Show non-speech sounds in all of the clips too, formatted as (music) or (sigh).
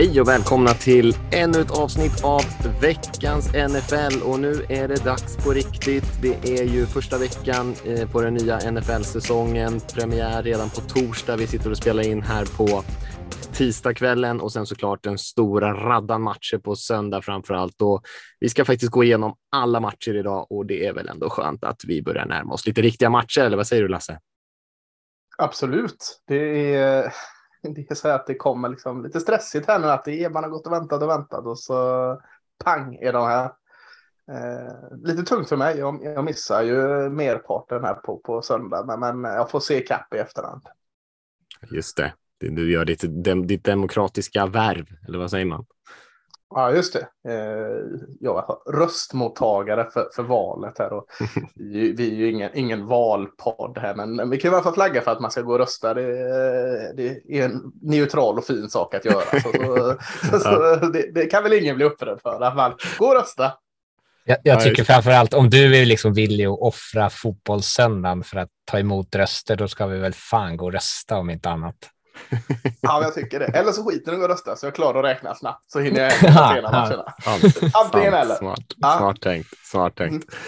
Hej och välkomna till ännu ett avsnitt av veckans NFL och nu är det dags på riktigt. Det är ju första veckan eh, på den nya NFL-säsongen. Premiär redan på torsdag. Vi sitter och spelar in här på tisdagskvällen och sen såklart den stora raddan matcher på söndag framför allt. Och vi ska faktiskt gå igenom alla matcher idag och det är väl ändå skönt att vi börjar närma oss lite riktiga matcher. Eller vad säger du Lasse? Absolut. Det är (laughs) det är så att det kommer liksom lite stressigt här nu att det är, man har gått och väntat och väntat och så pang är de här. Eh, lite tungt för mig. Jag, jag missar ju merparten här på, på söndag, men, men jag får se kapp i efterhand. Just det. Du gör ditt, ditt demokratiska värv, eller vad säger man? Ja, just det. Eh, jag är röstmottagare för, för valet här. Och (laughs) vi, vi är ju ingen, ingen valpodd här, men vi kan i alla fall flagga för att man ska gå och rösta. Det, det är en neutral och fin sak att göra. Så, så, (laughs) ja. så det, det, kan väl ingen bli upprörd för. Att man, gå och rösta. Jag, jag tycker framför allt om du är liksom villig att offra fotbollssöndagen för att ta emot röster, då ska vi väl fan gå och rösta om inte annat. Ja, jag tycker det. Eller så skiter den och röstar så jag klarar att räkna snabbt så hinner jag (laughs) sena matcherna. (laughs) Antingen eller. Smart, smart tänkt. Smart tänkt. Mm.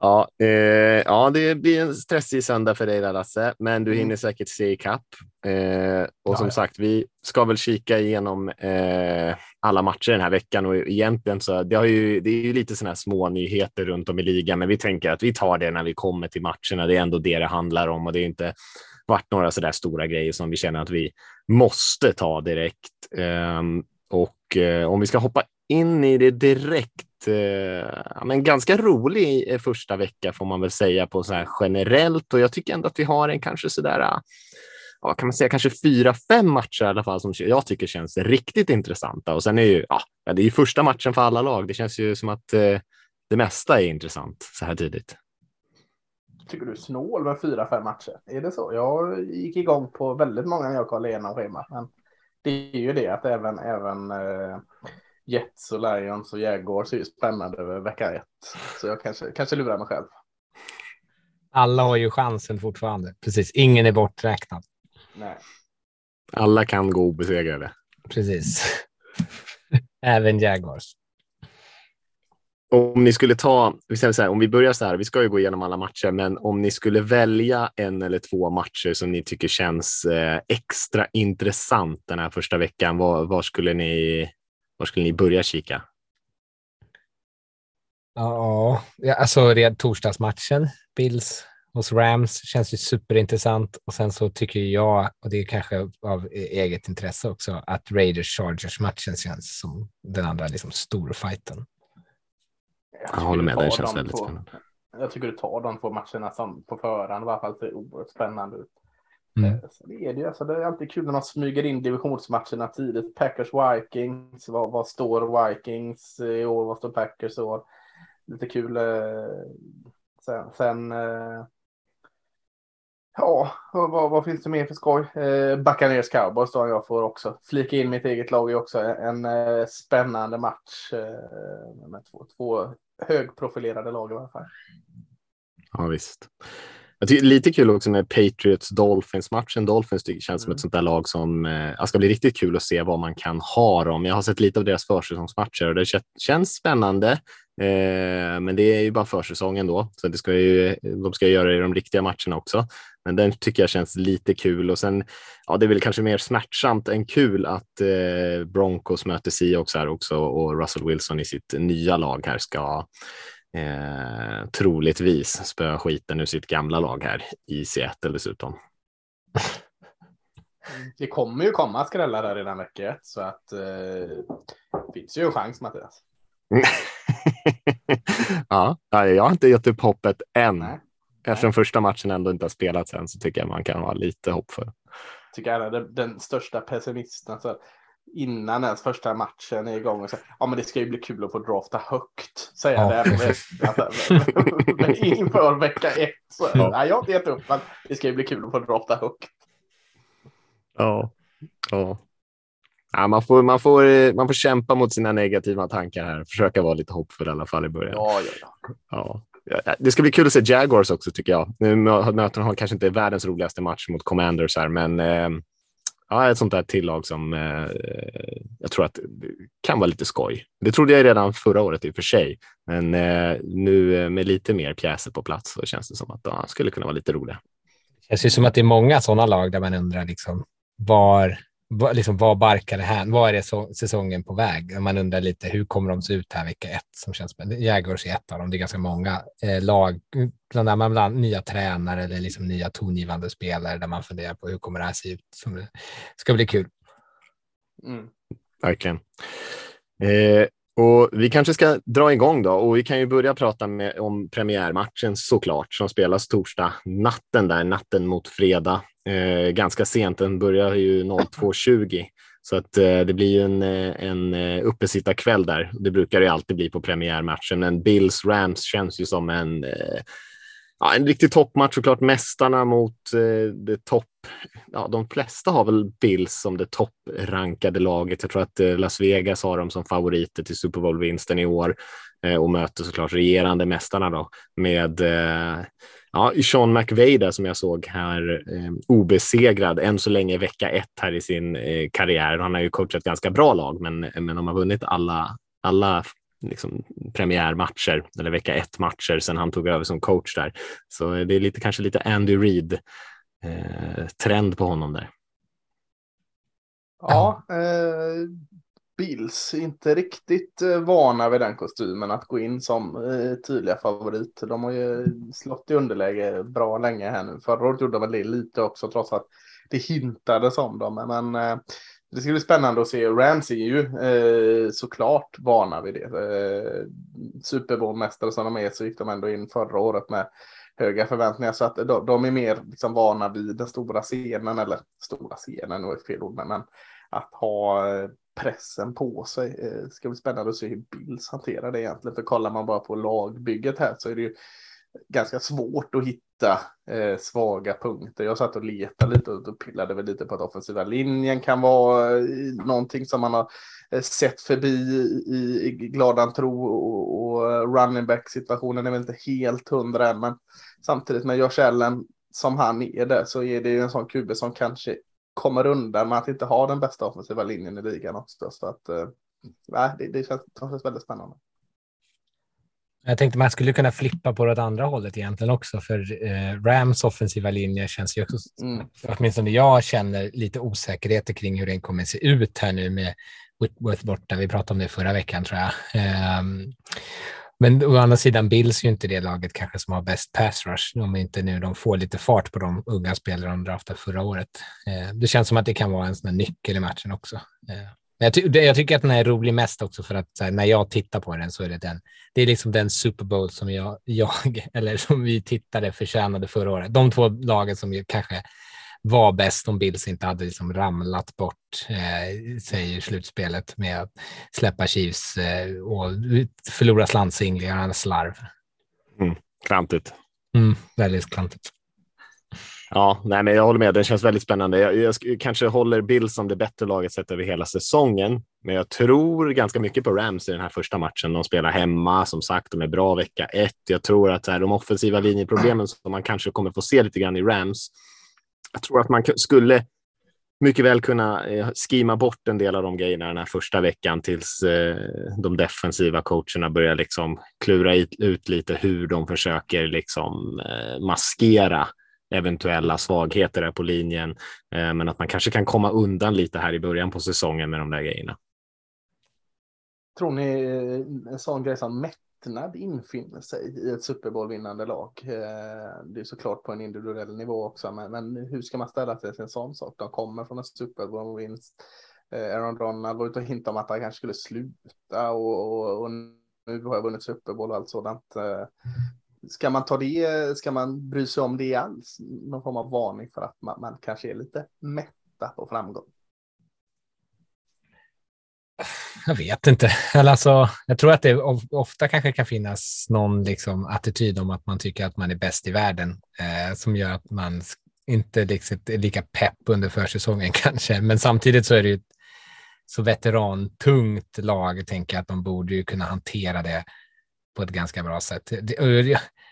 Ja, eh, ja, det blir en stressig söndag för dig där Lasse, men du mm. hinner säkert se ikapp. Eh, och ja, som ja. sagt, vi ska väl kika igenom eh, alla matcher den här veckan och egentligen så det, har ju, det är ju lite sådana här små nyheter runt om i ligan, men vi tänker att vi tar det när vi kommer till matcherna. Det är ändå det det handlar om och det är inte varit några sådär stora grejer som vi känner att vi måste ta direkt. Um, och uh, om vi ska hoppa in i det direkt, uh, men ganska rolig eh, första vecka får man väl säga på så här generellt och jag tycker ändå att vi har en kanske sådär uh, ja, kan man säga kanske fyra, fem matcher i alla fall som jag tycker känns riktigt intressanta. Och sen är ju, ja, det är ju första matchen för alla lag. Det känns ju som att eh, det mesta är intressant så här tidigt tycker du är snål med fyra, fem matcher? Är det så? Jag gick igång på väldigt många när jag kollade igenom schemat. Men det är ju det att även, även eh, Jets och Lions och Jaguars är ju spännande över vecka ett. Så jag kanske, kanske lurar mig själv. Alla har ju chansen fortfarande. Precis, ingen är borträknad. Nej. Alla kan gå obesegrade. Precis. (laughs) Även Jaguars om ni skulle ta, så här, om vi börjar så här, vi ska ju gå igenom alla matcher, men om ni skulle välja en eller två matcher som ni tycker känns eh, extra intressant den här första veckan, var, var, skulle, ni, var skulle ni börja kika? Ja, alltså det torsdagsmatchen, Bills hos Rams känns ju superintressant och sen så tycker jag, och det är kanske av e-, eget intresse också, att Raiders Chargers matchen känns som den andra liksom storfighten. Jag, håller med, det känns väldigt på, spännande. Jag tycker du tar de två matcherna som på förhand i alla fall ser oerhört spännande ut. Mm. Eh, så det är det alltså, det är alltid kul när man smyger in divisionsmatcherna tidigt. Packers Vikings, vad, vad står Vikings i år, vad står Packers i år? Lite kul. Eh, sen, sen eh, Ja, vad, vad, finns det mer för skoj? Buccaneers Cowboys då jag får också flika in mitt eget lag är också en spännande match med två, två högprofilerade lag i alla fall. Ja, visst. Jag tycker lite kul också med Patriots Dolphins matchen. Dolphins tycker känns som ett mm. sånt där lag som eh, ska bli riktigt kul att se vad man kan ha dem. Jag har sett lite av deras försäsongsmatcher och det känns spännande. Eh, men det är ju bara försäsongen då, så det ska ju, de ska göra det i de riktiga matcherna också. Men den tycker jag känns lite kul och sen, ja, det är väl kanske mer smärtsamt än kul att eh, Broncos möter Seahawks här också och Russell Wilson i sitt nya lag här ska eh, troligtvis spöa skiten ur sitt gamla lag här i Seattle dessutom. Det kommer ju komma skrällar där redan vecka ett så att eh, finns ju en chans Mattias. (laughs) ja, jag har inte gett upp hoppet än. Nej. Eftersom första matchen ändå inte har spelats än så tycker jag man kan ha lite hopp för. Tycker jag är den största pessimisten. Så innan ens första matchen är igång och säger ja men det ska ju bli kul att få drafta högt. Säger ja. det men inför vecka ett. Så, ja. nej, jag har inte gett upp men det ska ju bli kul att få drafta högt. Ja, ja. Ja, man, får, man, får, man får kämpa mot sina negativa tankar här. Försöka vara lite hoppfull i alla fall i början. Ja, ja, ja. ja. Det ska bli kul att se Jaguars också tycker jag. Nu möter de kanske inte världens roligaste match mot Commanders här, men ehm, ja, ett sånt där tillag som eh, jag tror att kan vara lite skoj. Det trodde jag redan förra året i och för sig, men eh, nu eh, med lite mer pjäser på plats så känns det som att ja, skulle kunna vara lite roliga. Det känns ju som att det är många sådana lag där man undrar liksom var vad, liksom, vad barkar det här? Vad är det så, säsongen på väg? Man undrar lite hur kommer de se ut här vecka ett som känns Jägers är ett av dem. Det är ganska många eh, lag, bland annat bland nya tränare eller liksom nya tongivande spelare där man funderar på hur kommer det här se ut? Som det ska bli kul. Mm. Verkligen. Eh, och vi kanske ska dra igång då och vi kan ju börja prata med, om premiärmatchen såklart som spelas torsdag natten där, natten mot fredag eh, ganska sent. Den börjar ju 02.20 så att eh, det blir ju en, eh, en eh, uppesittarkväll där. Det brukar det alltid bli på premiärmatchen, men Bills Rams känns ju som en eh, Ja, en riktig toppmatch såklart. Mästarna mot eh, det topp... Ja, de flesta har väl Bills som det topprankade laget. Jag tror att eh, Las Vegas har dem som favoriter till Super Bowl-vinsten i år eh, och möter såklart regerande mästarna då med eh, ja, Sean McVay där som jag såg här, eh, obesegrad än så länge vecka ett här i sin eh, karriär. Han har ju coachat ganska bra lag, men, men de har vunnit alla, alla liksom, premiärmatcher eller vecka ett matcher sedan han tog över som coach där. Så det är lite, kanske lite Andy Reid eh, trend på honom där. Ja, eh, Bills inte riktigt eh, vana vid den kostymen att gå in som eh, tydliga favorit. De har ju slått i underläge bra länge här nu. Förra året gjorde de väl det lite också trots att det hintades om dem. Men eh, det ska bli spännande att se. Rams är ju eh, såklart vana vid det. Eh, Super Bowl-mästare som de är så gick de ändå in förra året med höga förväntningar. Så att de, de är mer liksom vana vid den stora scenen, eller stora scenen, var fel ord, men att ha pressen på sig. Det ska bli spännande att se hur Bills hanterar det egentligen. För kollar man bara på lagbygget här så är det ju ganska svårt att hitta eh, svaga punkter. Jag satt och letade lite och pillade väl lite på att offensiva linjen kan vara eh, någonting som man har eh, sett förbi i, i gladan tro och, och running back situationen är väl inte helt hundra än, men samtidigt med Josh Allen som han är där så är det ju en sån kube som kanske kommer undan med att inte ha den bästa offensiva linjen i ligan också. Så att, eh, det, det, känns, det känns väldigt spännande. Jag tänkte man skulle kunna flippa på det andra hållet egentligen också, för eh, Rams offensiva linje känns ju också, mm. åtminstone jag känner lite osäkerheter kring hur den kommer se ut här nu med Whitworth borta. Vi pratade om det förra veckan tror jag. Um, men å andra sidan Bills ju inte det laget kanske som har bäst pass rush, om inte nu de får lite fart på de unga spelare de draftade förra året. Eh, det känns som att det kan vara en sån nyckel i matchen också. Eh, jag, ty jag, tycker att den är rolig mest också för att här, när jag tittar på den så är det den. Det är liksom den Super Bowl som jag, jag (laughs) eller som vi tittade förtjänade förra året. De två lagen som kanske var bäst om Bills inte hade liksom ramlat bort, eh, säger slutspelet med att släppa Chiefs eh, och förlora slantsinglingar, slarv. Mm, klantigt. Mm, väldigt klantigt. Ja, nej, men jag håller med. Den känns väldigt spännande. Jag, jag kanske håller Bills som det bättre laget sett över hela säsongen, men jag tror ganska mycket på Rams i den här första matchen. De spelar hemma, som sagt, de är bra vecka ett. Jag tror att här, de offensiva linjeproblemen som man kanske kommer få se lite grann i Rams jag tror att man skulle mycket väl kunna eh, skima bort en del av de grejerna den här första veckan tills eh, de defensiva coacherna börjar liksom klura ut lite hur de försöker liksom eh, maskera eventuella svagheter på linjen. Men att man kanske kan komma undan lite här i början på säsongen med de där grejerna. Tror ni en sån grej som lättnad infinner sig i ett Super Bowl-vinnande lag. Eh, det är såklart på en individuell nivå också, men, men hur ska man ställa sig till en sån sak? De kommer från en Super Bowl-vinst. Eh, Aaron Donald var ute och hintade om att han kanske skulle sluta och, och, och nu har jag vunnit Super Bowl och allt sådant. Eh, ska man ta det, ska man bry sig om det alls? Någon form av varning för att man, man kanske är lite mätta på framgång. Jag vet inte. Alltså, jag tror att det ofta kanske kan finnas någon liksom attityd om att man tycker att man är bäst i världen eh, som gör att man inte liksom är lika pepp under försäsongen (laughs) kanske. Men samtidigt så är det ju ett så veterantungt lag, tänker jag att de borde ju kunna hantera det på ett ganska bra sätt.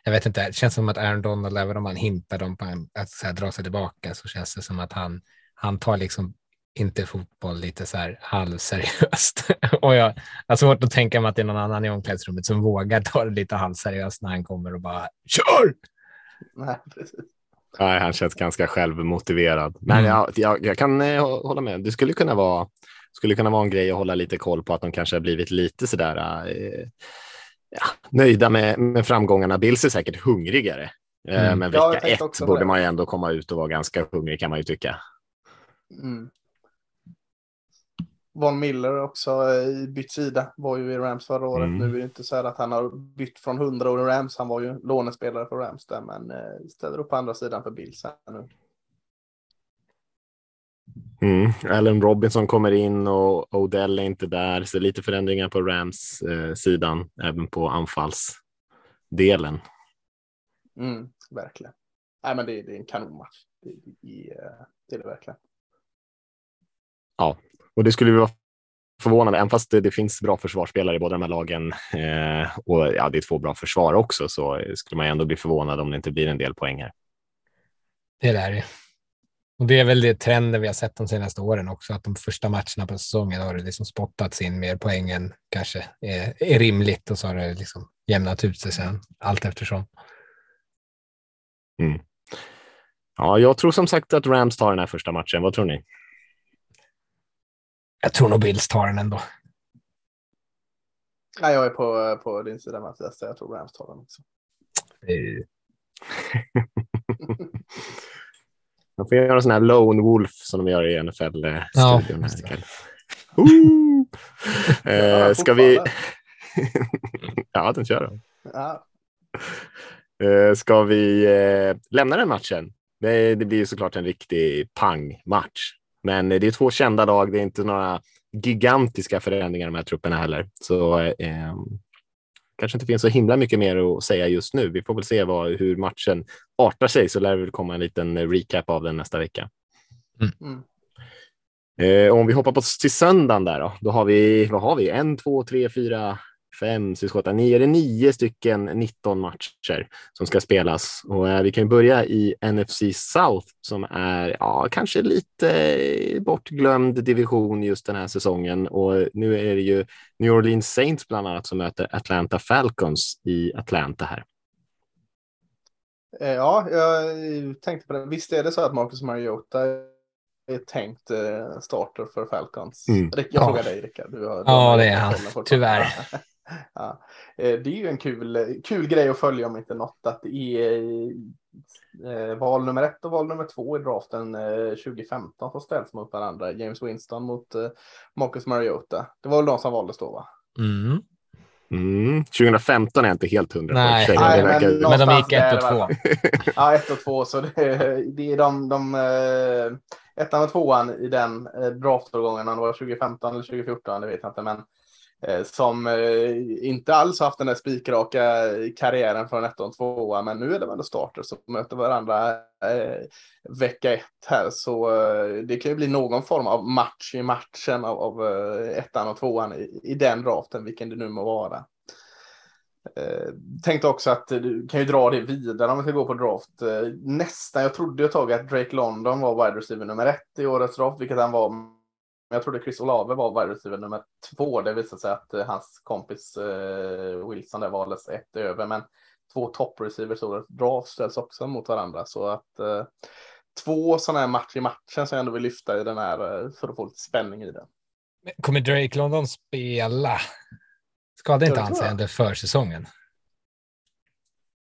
jag vet inte, det känns som att Aaron Donald, även om han hintar dem på att så här, dra sig tillbaka, så känns det som att han, han tar liksom inte fotboll lite så här halvseriöst. (laughs) och jag har svårt att tänka mig att det är någon annan i omklädningsrummet som vågar ta det lite halvseriöst när han kommer och bara kör! Nej, precis. Nej, han känns ganska självmotiverad. Men Mm. jag, jag, jag kan eh, hålla med. Det skulle kunna, vara, skulle kunna vara en grej att hålla lite koll på att de kanske har blivit lite sådär eh, ja, nöjda med, med framgångarna. Bills är säkert hungrigare. Eh, Mm. Men vecka ett borde man ju ändå komma ut och vara ganska hungrig kan man ju tycka. Mm. Von Miller också eh, bytt sida, var ju i Rams förra året. Mm. Nu är det inte så här att han har bytt från 100 år i Rams. Han var ju lånespelare för Rams där, men eh, ställer upp på andra sidan för Bills här nu. Mm. Allen Robinson kommer in och Odell är inte där, så lite förändringar på Rams eh, sidan, även på anfallsdelen. Mm, verkligen. Nej, men det, det är en kanonmatch. Det, det, det är det verkligen. Och det skulle vi vara förvånade, även fast det, det finns bra försvarsspelare i båda de här lagen eh, och ja, det är två bra försvar också, så skulle man ändå bli förvånad om det inte blir en del poäng här. Det är det. Och det är väl det trenden vi har sett de senaste åren också, att de första matcherna på säsongen har det liksom spottats in mer poäng än kanske är, är rimligt och så har det liksom jämnat ut sig sen allt eftersom. Ja, jag tror som sagt att Rams tar den här första matchen. Vad tror ni? Jag tror nog Bills tar den ändå. Nej, jag är på, på din sida Mattias. Jag tror Rams tar den också. Eh, (laughs) Man får göra en sån här lone wolf som de gör i Ja, NFL-studion. just det. (laughs) eh, ska vi... (laughs) ja, den kör då. Ja, Eh, ska vi eh, lämna den matchen? Det, det blir såklart en riktig pangmatch. Men det är två kända lag. Det är inte några gigantiska förändringar i de här trupperna heller. Så eh, kanske inte finns så himla mycket mer att säga just nu. Vi får väl se vad, hur matchen artar sig så lär det väl komma en liten recap av den nästa vecka. mm. Eh, om vi hoppar på till söndagen där då, då har vi, vad har vi? En, två, tre, fyra, fem, åtta, nio, är det nio stycken 19 matcher som ska spelas. Och eh, vi kan ju börja i NFC South som är ja, kanske lite bortglömd division just den här säsongen. Och nu är det ju New Orleans Saints bland annat som möter Atlanta Falcons i Atlanta här. Eh, Ja, jag tänkte på det. Visst är det så att Marcus Mariota är tänkt eh, starter för Falcons? Mm. Jag Ja. frågar dig Rickard. Du har, du Ja, det är han. Tyvärr. (laughs) ja. Eh, Det är ju en kul, kul grej att följa om inte något att är eh, val nummer ett och val nummer två i draften eh, 2015 som ställs mot varandra. James Winston mot eh, Marcus Mariota. Det var väl de som valdes då va? Mm. Mm. 2015 är jag inte helt hundra på. Nej. i men verkar- Men de gick ett och två. (laughs) Ja, ett och två. Så det, det är de, de eh, ettan och tvåan i den eh, draftårgången, om det var 2015 eller 2014, det vet jag inte, men eh, Eh, som eh, inte alls haft den där spikraka karriären från ettan och tvåa, men nu är det ändå starter som möter varandra eh, vecka ett här, så eh, det kan ju bli någon form av match i matchen av, av eh, ettan och tvåan i, i den draften, vilken det nu må vara. Eh, tänkte också att du kan ju dra det vidare om vi ska gå på draft. Eh, nästan, jag trodde ett tag att Drake London var wide receiver nummer ett i årets draft, vilket han var. Jag trodde Chris Olave var wide receiver nummer två. Det visade sig att eh, hans kompis eh, Wilson där valdes ett över, men två top receivers i årets draft ställs också mot varandra. Så att eh, två sådana här match i matchen som jag ändå vill lyfta i den här eh, för att få lite spänning i den. Kommer Drake London spela? Skadade inte han sig under försäsongen?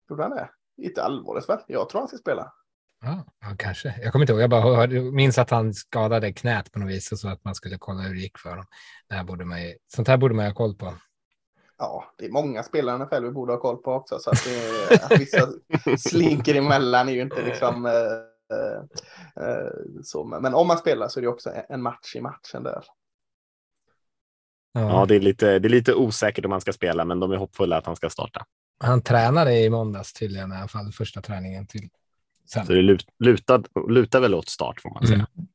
Gjorde han det? Inte allvarligt väl? Jag tror han ska spela. Ja, ja, kanske. Jag kommer inte ihåg. Jag bara hörde, minns att han skadade knät på något vis och så att man skulle kolla hur det gick för honom. Det här borde man ju, sånt här borde man ju ha koll på. Ja, det är många spelare i NFL vi borde ha koll på också. Så att, det, att vissa slinker emellan är ju inte liksom... Eh, eh, eh, så. Men om man spelar så är det också en match i matchen där. Ja, det är, lite, det är lite osäkert om han ska spela, men de är hoppfulla att han ska starta. Han tränade i måndags tydligen i alla fall, första träningen till sen. Så det lut- lutar, lutar väl åt start får man säga. Mm.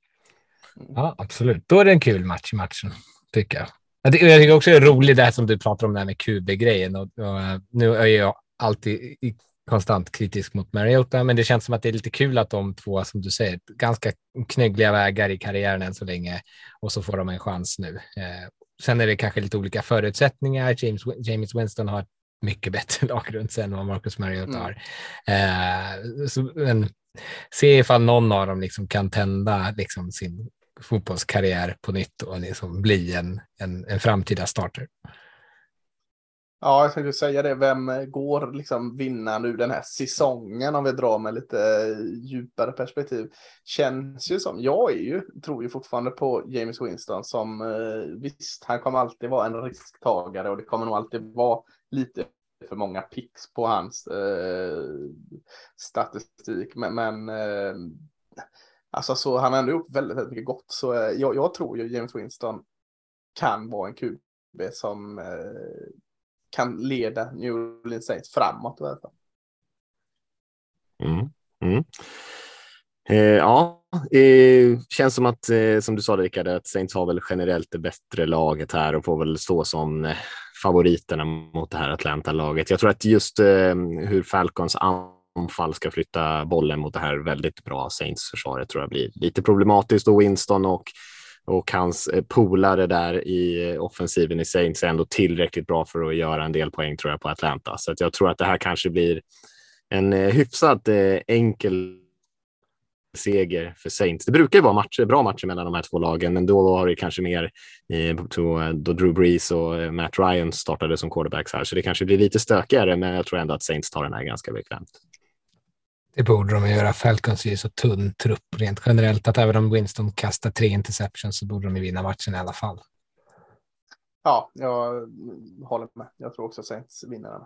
Ja, absolut. Då är det en kul match i matchen, tycker jag. Jag tycker, också det är roligt det här som du pratar om, det här med QB-grejen. Och, och, nu är jag alltid konstant kritisk mot Mariota, men det känns som att det är lite kul att de två, som du säger, ganska knöggliga vägar i karriären än så länge och så får de en chans nu. Eh, sen är det kanske lite olika förutsättningar. James, James Winston har mycket bättre (laughs) lag runt sig än vad Marcus Mariota mm. har. Eh, så, men se ifall någon av dem liksom kan tända liksom sin fotbollskarriär på nytt och liksom bli en, en, en framtida starter. Ja, jag tänkte säga det. Vem går liksom vinnaren ur den här säsongen om vi drar med lite eh, djupare perspektiv? Känns ju som, jag är ju, tror ju fortfarande på James Winston som eh, visst, han kommer alltid vara en risktagare och det kommer nog alltid vara lite för många picks på hans eh, statistik. Men, men eh, alltså så han har ändå gjort väldigt, väldigt mycket gott. Så eh, jag, jag, tror ju James Winston kan vara en QB som eh, kan leda New Orleans Saints framåt i alla fall. Mm. Mm. Eh, ja, eh, känns som att, eh, som du sa Rickard, att Saints har väl generellt det bättre laget här och får väl stå som eh, favoriterna mot det här Atlanta-laget. Jag tror att just eh, hur Falcons anfall ska flytta bollen mot det här väldigt bra Saints-försvaret tror jag blir lite problematiskt och Winston och och hans eh, polare där i offensiven i Saints är ändå tillräckligt bra för att göra en del poäng tror jag på Atlanta. Så att jag tror att det här kanske blir en eh, hyfsat eh, enkel seger för Saints. Det brukar ju vara matcher, bra matcher mellan de här två lagen, men då har det kanske mer då Drew Brees och Matt Ryan startade som quarterbacks här, så det kanske blir lite stökigare, men jag tror ändå att Saints tar den här ganska bekvämt. Det borde de göra. Falcons är ju så tunn trupp rent generellt att även om Winston kastar tre interceptions så borde de vinna matchen i alla fall. Ja, jag håller med. Jag tror också Saints vinner den.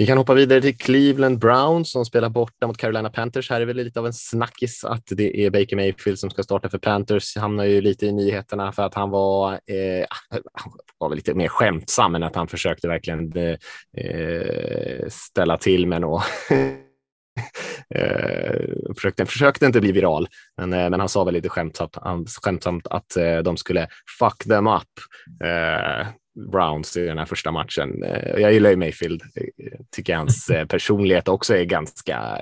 Vi kan hoppa vidare till Cleveland Browns som spelar borta mot Carolina Panthers. Här är väl lite av en snackis att det är Baker Mayfield som ska starta för Panthers. Hamnar ju lite i nyheterna för att han var, eh, han var väl lite mer skämtsam än att han försökte verkligen eh, ställa till med något. (laughs) eh, försökte, försökte inte bli viral, men, eh, men han sa väl lite skämtsamt, skämtsamt att eh, de skulle fuck them up. Eh, Eh, Browns i den här första matchen. Eh, jag gillar ju Mayfield, tycker hans eh, (laughs) personlighet också är ganska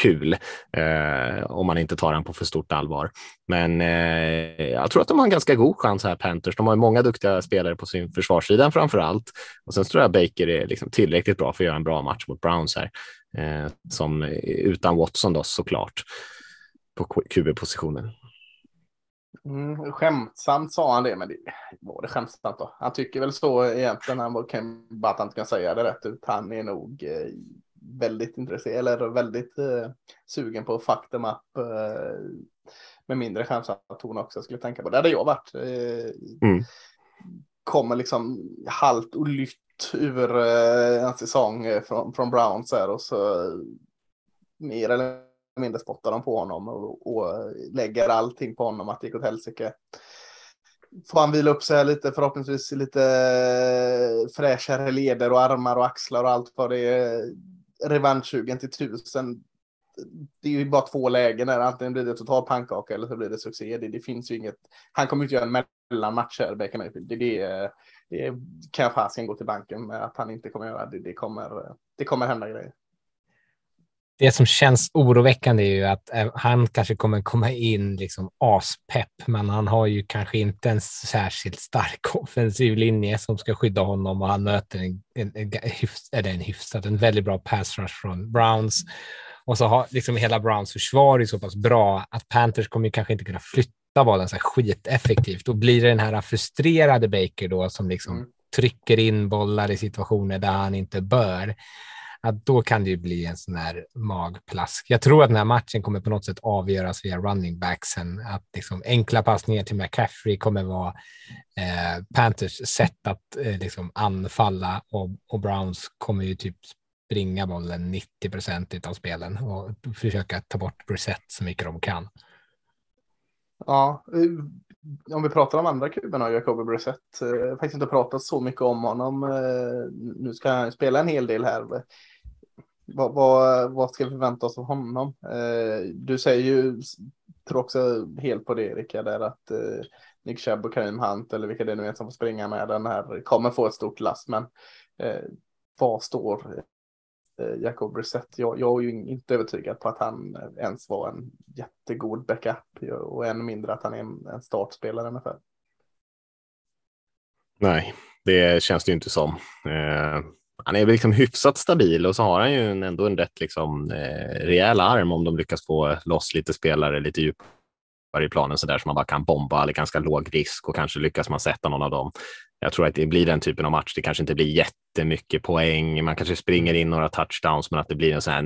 kul eh, om man inte tar den på för stort allvar. Men eh, jag tror att de har en ganska god chans här, Panthers. De har många duktiga spelare på sin försvarssida framför allt. Och sen tror jag Baker är liksom tillräckligt bra för att göra en bra match mot Browns här, eh, som utan Watson då såklart på QB-positionen. Mm, skämtsamt sa han det, men det, var det skämtsamt då? Han tycker väl så egentligen, han kan, bara att han inte kan säga det rätt ut. Han är nog eh, väldigt intresserad, eller väldigt eh, sugen på fuck them up eh, med mindre skämtsamma ton också, skulle tänka på. Det hade jag varit. Eh, mm. Kommer liksom halt och lytt ur eh, en säsong eh, från, från Browns här och så mer eller mindre spottar de på honom och, och lägger allting på honom att det gick åt helsike. Får han vila upp sig lite, förhoppningsvis lite fräschare leder och armar och axlar och allt vad det är. Revanschsugen till tusen. Det är ju bara två lägen där, antingen blir det total pannkaka eller så blir det succé. Det, det finns ju inget. Han kommer inte göra en mellanmatch här, Baker Mayfield. Det, det, det kan jag fasiken gå till banken med att han inte kommer göra. Det, det, kommer, det kommer hända grejer det som känns oroväckande är ju att eh, han kanske kommer komma in liksom aspepp, men han har ju kanske inte en särskilt stark (laughs) offensiv linje som ska skydda honom och han möter en, en, en, en, en hyfsad, en väldigt bra pass rush från Browns. Och så har liksom hela Browns försvar är så pass bra att Panthers kommer kanske inte kunna flytta bollen så här skiteffektivt. Då blir det den här frustrerade Baker då som liksom mm. trycker in bollar i situationer där han inte bör att då kan det ju bli en sån här magplask. Jag tror att den här matchen kommer på något sätt avgöras via running backsen. Att liksom enkla passningar till McCaffrey kommer vara eh, Panthers sätt att eh, liksom anfalla och, och, Browns kommer ju typ springa bollen 90 procent av spelen och försöka ta bort Brissett så mycket de kan. Ja, eh, om vi pratar om andra kuberna, Jacobi Brissett, jag har faktiskt inte pratat så mycket om honom. Eh, nu ska han spela en hel del här. Vad, vad, vad ska vi förvänta oss av honom? Eh, du säger ju, tror också helt på det Erika, där att eh, Nick Chubb och Karim Hunt eller vilka det nu är som får springa med den här kommer få ett stort last. Men eh, vad står eh, Jacob Brissett. Jag, jag är ju inte övertygad på att han ens var en jättegod backup och än mindre att han är en, en startspelare ungefär. Nej, det känns det ju inte som. Eh, han är liksom hyfsat stabil och så har han ju en, ändå en rätt liksom, eh, rejäl arm om de lyckas få loss lite spelare lite djupare i planen så där som man bara kan bomba eller ganska låg risk och kanske lyckas man sätta någon av dem. Jag tror att det blir den typen av match. Det kanske inte blir jättemycket poäng. Man kanske springer in några touchdowns, men att det blir en sån här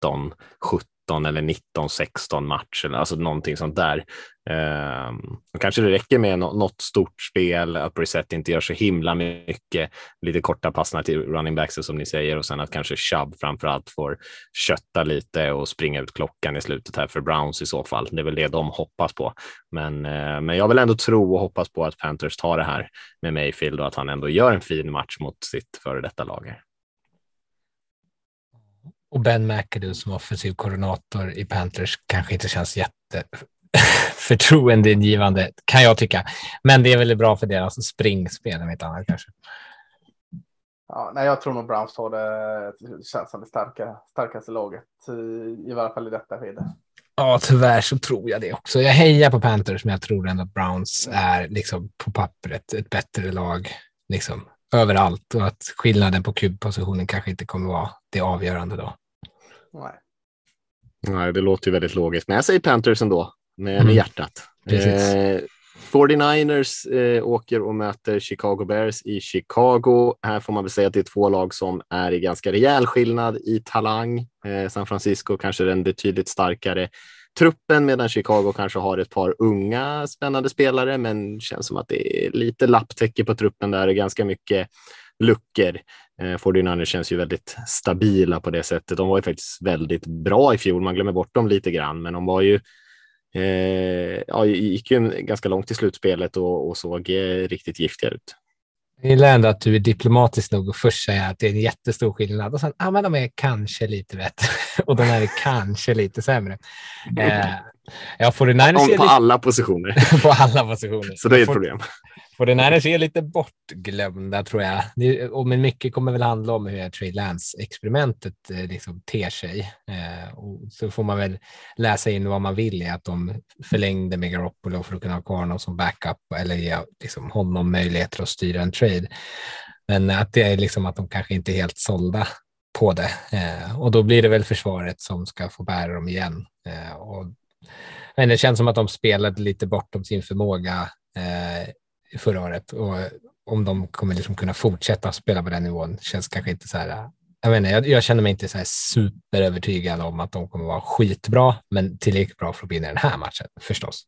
19, 17 eller 19-16 match eller alltså någonting sånt där. Eh, kanske det räcker med något stort spel, att Brissett inte gör så himla mycket, lite korta passningar till running backs som ni säger och sen att kanske Chubb framför allt får kötta lite och springa ut klockan i slutet här för Browns i så fall. Det är väl det de hoppas på. Men, eh, men jag vill ändå tro och hoppas på att Panthers tar det här med Mayfield och att han ändå gör en fin match mot sitt före detta lag. Och Ben McAdoo som offensiv koordinator i Panthers kanske inte känns jätte förtroendeingivande kan jag tycka. Men det är väl bra för deras springspel, om inte annat kanske. Ja, nej, jag tror nog Browns tar det känns som det starka, starkaste laget i, i varje fall i detta skede. Ja, tyvärr så tror jag det också. Jag hejar på Panthers, men jag tror ändå att Browns är liksom på pappret ett bättre lag liksom överallt och att skillnaden på kubpositionen kanske inte kommer vara det avgörande då. Nej. Nej, det låter ju väldigt logiskt, men jag säger Panthers ändå med, mm. hjärtat. Eh, 49ers eh, åker och möter Chicago Bears i Chicago. Här får man väl säga att det är två lag som är i ganska rejäl skillnad i talang. Eh, San Francisco kanske den betydligt starkare truppen medan Chicago kanske har ett par unga spännande spelare men känns som att det är lite lapptäcke på truppen där. Det är ganska mycket luckor. Eh, 49 känns ju väldigt stabila på det sättet. De var ju faktiskt väldigt bra i fjol. Man glömmer bort dem lite grann, men de var ju eh, ja, gick ju ganska långt i slutspelet och, och såg eh, riktigt giftiga ut. Jag gillar ändå att du är diplomatisk nog och först säga att det är en jättestor skillnad och sen, ja, men de är kanske lite bättre (laughs) och de är kanske lite sämre. Eh, ja, 49ers på alla positioner. (laughs) på alla positioner. Så det är ett problem. Och den här är lite bortglömda tror jag. Och men mycket kommer väl handla om hur Trey Lance-experimentet eh, liksom ter sig. Eh, och så får man väl läsa in vad man vill i att de förlängde med Garoppolo för att kunna ha kvar honom som backup eller ge liksom, honom möjligheter att styra en trade. Men att det är liksom att de kanske inte är helt sålda på det. Eh, och då blir det väl försvaret som ska få bära dem igen. Och, men det känns som att de spelade lite bortom sin förmåga eh, förra året och eh, om de kommer liksom kunna fortsätta spela på den nivån känns kanske inte så här. Eh, jag, menar, jag, jag känner mig inte så här superövertygad om att de kommer vara skitbra, men tillräckligt bra för att vinna den här matchen förstås.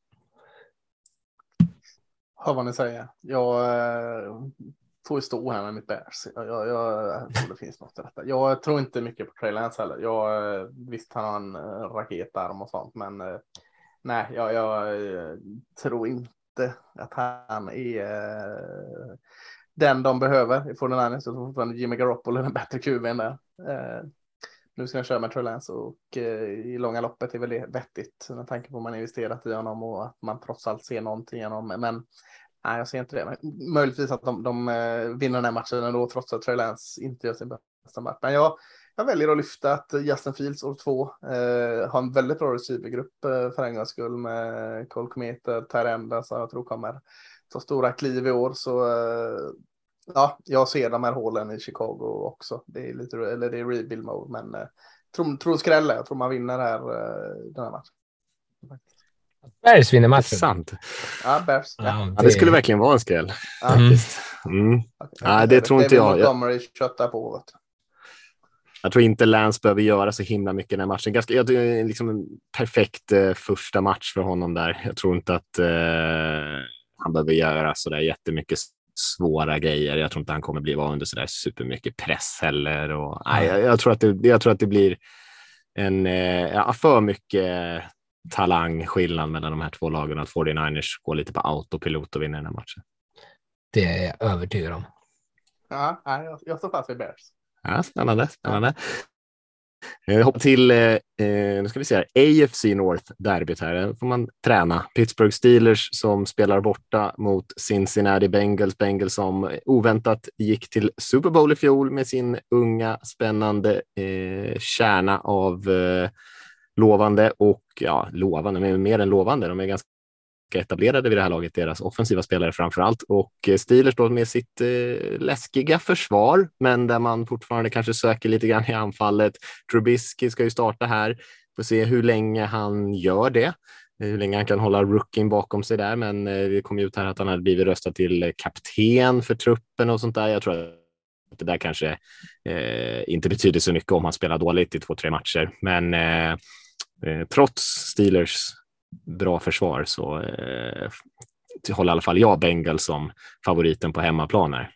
Hör vad ni säger. Jag eh, får stå här med mitt bärs. Jag, jag, jag, tror det finns något i detta. Jag tror inte mycket på Trey Lance heller. Jag, eh, visst, han har en raketarm och sånt, men nej, jag, jag tror inte inte att han är eh, den de behöver i Fortnite. Så fortfarande Jimmy Garoppolo är en bättre QB än där. Eh, nu ska jag köra med Trellance och eh, i långa loppet är väl det vettigt med tanke på att man investerat i honom och att man trots allt ser någonting i honom. Men nej, jag ser inte det. Men möjligtvis att de, de eh, vinner den här matchen ändå trots att Trellance inte gör sin bästa match. Men jag, jag väljer att lyfta att Justin Fields år två eh, har en väldigt bra receivergrupp eh, för en gångs skull med Cole Kometer, Terenda som jag tror kommer ta stora kliv i år. Så eh, ja, jag ser de här hålen i Chicago också. Det är lite, eller det är rebuild mode, men eh, tror, tror skrälla. Jag tror man vinner här eh, den här matchen. Bears vinner matchen. Sant. Ja, Bears. Ja. Ja, det... det skulle verkligen vara en skräll. Ja. Mm. Mm. Okay. Nej, det, det tror inte jag. Montgomery köttar på. Vet. Jag tror inte Lance behöver göra så himla mycket den här matchen. Ganska, jag, liksom en perfekt eh, första match för honom där. Jag tror inte att eh, han behöver göra så där jättemycket svåra grejer. Jag tror inte han kommer bli vara under så där supermycket press heller. Och, nej, jag, jag, tror att det, jag tror att det blir en eh, för mycket talangskillnad mellan de här två lagen. Att 49ers går lite på autopilot och vinner den här matchen. Det är jag övertygad om. Ja, jag, jag står fast vid Bears. Ja, spännande. spännande. Eh, hopp till, eh, eh, nu ska vi se här, AFC North-derbyt här. Där får man träna. Pittsburgh Steelers som spelar borta mot Cincinnati Bengals. Bengals som oväntat gick till Super Bowl i fjol med sin unga spännande eh, kärna av eh, lovande och ja, lovande, men mer än lovande. De är ganska etablerade vid det här laget, deras offensiva spelare framför allt. Och eh, Steelers då med sitt eh, läskiga försvar, men där man fortfarande kanske söker lite grann i anfallet. Trubisky ska ju starta här, får se hur länge han gör det eh, hur länge han kan hålla rookien bakom sig där, men eh, det kom ut här att han hade blivit röstad till eh, kapten för truppen och sånt där. Jag tror att det där kanske eh, inte betyder så mycket om han spelar dåligt i två, tre matcher, men eh, trots Steelers bra försvar så eh, håller i alla fall jag Bengals som favoriten på hemmaplan här.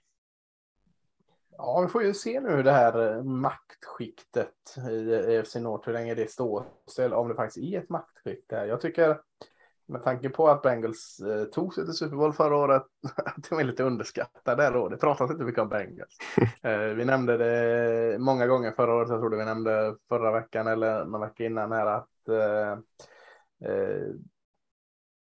Ja, vi får ju se nu det här eh, maktskiktet i EFC North, hur länge det står sig, om det faktiskt är ett maktskikt där. Jag tycker med tanke på att Bengals eh, tog sig till Super Bowl förra året, (laughs) att de är lite underskattade då. Det pratas inte mycket om Bengals. (laughs) eh, vi nämnde det många gånger förra året, jag tror det vi nämnde förra veckan eller någon vecka innan här att eh, Eh, Eh,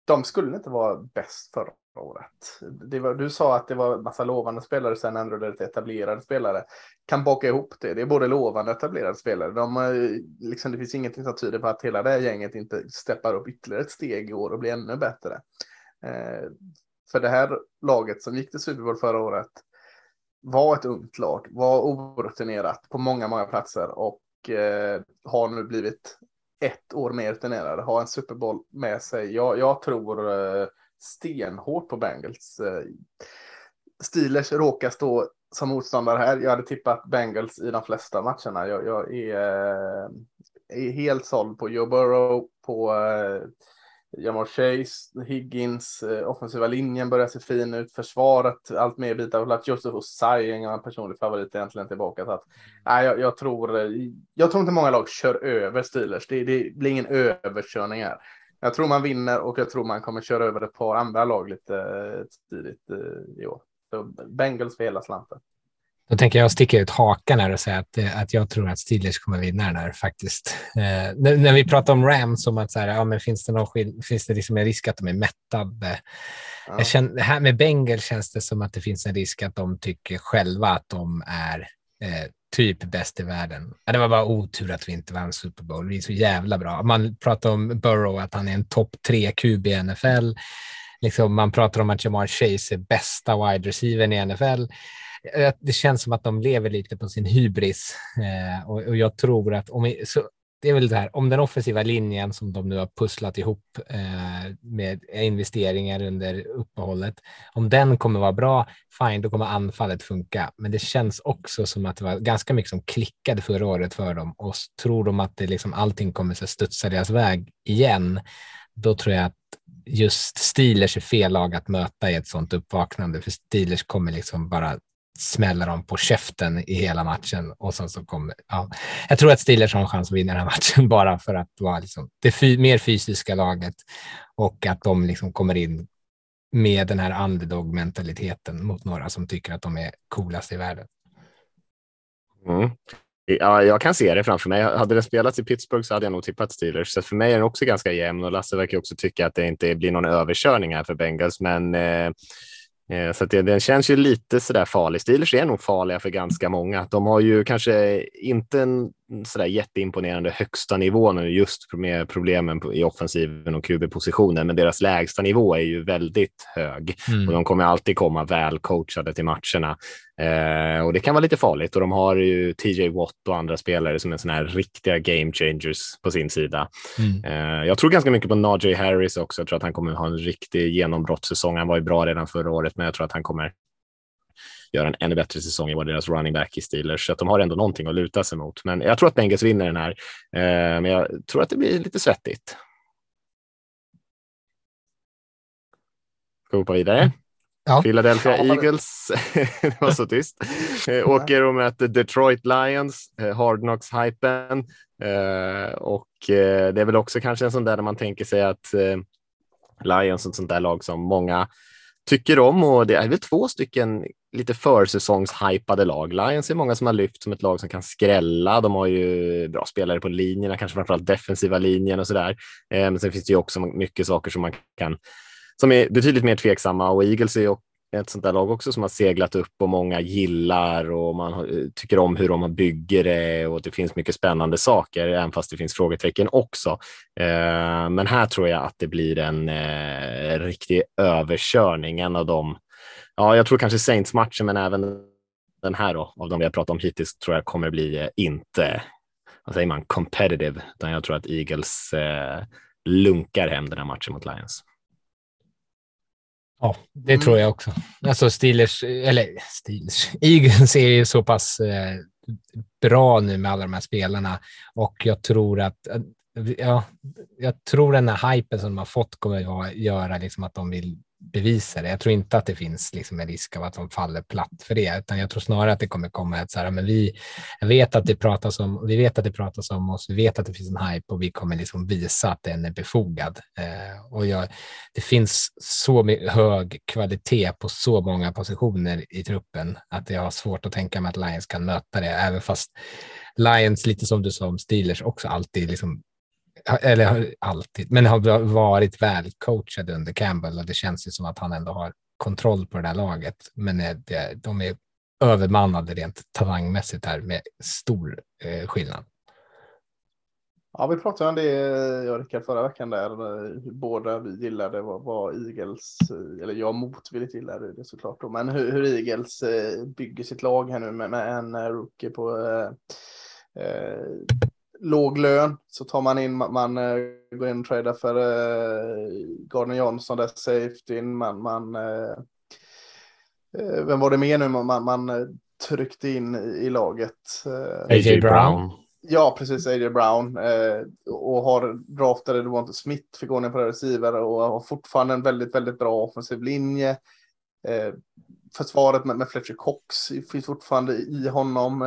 de skulle inte vara bäst förra året. Det var, du sa att det var massa lovande spelare, sen ändrade det till etablerade spelare. Kan baka ihop det. Det är både lovande och etablerade spelare. De, eh, liksom, det finns ingenting som tyder på att hela det här gänget inte steppar upp ytterligare ett steg i år och blir ännu bättre. Eh, för det här laget som gick till Super Bowl förra året var ett ungt lag, var orutinerat på många, många platser och eh, har nu blivit ett år mer rutinerade, ha en Super Bowl med sig. Jag, jag tror eh, stenhårt på Bengals. Eh, Steelers råkar stå som motståndare här. Jag hade tippat Bengals i de flesta matcherna. Jag, jag är, eh, är, helt såld på Joe Burrow, på Jamar Chase, Higgins, eh, offensiva linjen börjar se fin ut, försvaret allt mer bitar på plats. Josef Osai är en personlig favorit egentligen tillbaka. Så att, nej, jag, jag, tror, eh, jag tror inte många lag kör över Steelers. Det, det blir ingen överkörning här. Jag tror man vinner och jag tror man kommer köra över ett par andra lag lite eh, tidigt eh, i år. Så Bengals för hela slanten. Då tänker jag sticka ut hakan här och säga att, eh, att jag tror att Steelers kommer vinna den här faktiskt. Eh, när, när, vi pratar om Rams, om att så här, ja, men finns det, någon finns det liksom en risk att de är mättade? Ja. Känner, här med Bengals känns det som att det finns en risk att de tycker själva att de är eh, typ bäst i världen. Ja, det var bara otur att vi inte vann Super Bowl. Vi är så jävla bra. Man pratar om Burrow, att han är en topp tre QB i NFL. Liksom, man pratar om att Jamar Chase är bästa wide receiver i NFL Eh, det känns som att de lever lite på sin hybris eh, och, och, jag tror att om vi, så, det är väl det här om den offensiva linjen som de nu har pusslat ihop eh, med investeringar under uppehållet. Om den kommer vara bra, fine, då kommer anfallet funka. Men det känns också som att det var ganska mycket som klickade förra året för dem och tror de att det liksom allting kommer att studsa deras väg igen. Då tror jag att just Steelers är fel lag att möta i ett sånt uppvaknande, för Steelers kommer liksom bara smäller dem på käften i hela matchen och sen så kommer, ja. Jag tror att Steelers har en chans att vinna den här matchen (laughs) bara för att vara liksom det fy, mer fysiska laget och att de liksom kommer in med den här underdog-mentaliteten mot några som tycker att de är coolast i världen. Mm. Ja, jag kan se det framför mig. Hade den spelats i Pittsburgh så hade jag nog tippat Steelers. Så för mig är den också ganska jämn och Lasse verkar också tycka att det inte blir någon överkörning här för Bengals. Men eh, Eh, så det, den känns ju lite sådär farlig. Steelers är nog farliga för ganska många. De har ju kanske inte en sådär jätteimponerande högsta nivå nu just med problemen i offensiven och QB-positionen, men deras lägsta nivå är ju väldigt hög mm. och de kommer alltid komma väl coachade till matcherna. Eh, och det kan vara lite farligt och de har ju TJ Watt och andra spelare som är sådana här riktiga game changers på sin sida. Mm. Eh, jag tror ganska mycket på Najee Harris också. Jag tror att han kommer ha en riktig genombrottssäsong. Han var ju bra redan förra året, men jag tror att han kommer göra en ännu bättre säsong i vad deras running back i Steelers. Så att de har ändå någonting att luta sig mot. Men jag tror att Bengals vinner den här. Eh, men jag tror att det blir lite svettigt. Ska vi hoppa vidare? Ja. Philadelphia ja, Eagles, (laughs) det var så tyst, eh, åker och möter Detroit Lions, eh, Hard Knocks-hypen. Eh, och det är väl också kanske en sån där där man tänker sig att Lions är ett sånt där lag som många tycker om och det är väl två stycken lite försäsongshypade lag. Lions är många som har lyft som ett lag som kan skrälla. De har ju bra spelare på linjerna, kanske framförallt defensiva linjen och så där. Eh, men sen finns det ju också mycket saker som man kan som är betydligt mer tveksamma och Eagles är ju ett sånt där lag också som har seglat upp och många gillar och man eh, tycker om hur de bygger det och det finns mycket spännande saker, även fast det finns frågetecken också. Eh, men här tror jag att det blir en eh, riktig överkörning, en av de Ja, jag tror kanske Saints-matchen, men även den här då, av de vi har pratat om hittills, tror jag kommer bli eh, inte, vad säger man, competitive, utan jag tror att Eagles lunkar hem den här matchen mot Lions. Ja, det mm. tror jag också. Alltså Steelers, eller Steelers, (laughs) Eagles är ju så pass eh, bra nu med alla de här spelarna och jag tror att ja, jag tror den här hypen som de har fått kommer att göra liksom att de vill bevisa det. Jag tror inte att det finns liksom en risk av att de faller platt för det, utan jag tror snarare att det kommer komma ett så här, men vi vet att det pratas om, vi vet att det pratas om oss, vi vet att det finns en hype och vi kommer liksom visa att den är befogad. Eh, och jag, det finns så hög kvalitet på så många positioner i truppen att jag har svårt att tänka mig att Lions kan möta det, även fast Lions, lite som du sa om Steelers, också alltid liksom eller alltid, men har varit väl coachad under Campbell och det känns ju som att han ändå har kontroll på det där laget. Men eh, det, de är övermannade rent talangmässigt här med stor eh, skillnad. Ja, vi pratade om det, eh, jag och Rickard, förra veckan där. Eh, båda vi gillade vad, vad Eagles, eller jag motvilligt gillade det såklart, då, men hur, hur Eagles bygger sitt lag här nu med, med en rookie på eh låg lön så tar man in, man, man uh, går in och tradar för uh, Gardner Johnson, där safety, man, man uh, vem var det mer nu man, man tryckte in i, i laget? AJ Brown. Ja, precis, AJ Brown. och har draftade Devonte Smith, fick ordning på receiver och har fortfarande en väldigt, väldigt bra offensiv linje. försvaret med, med Fletcher Cox finns fortfarande i honom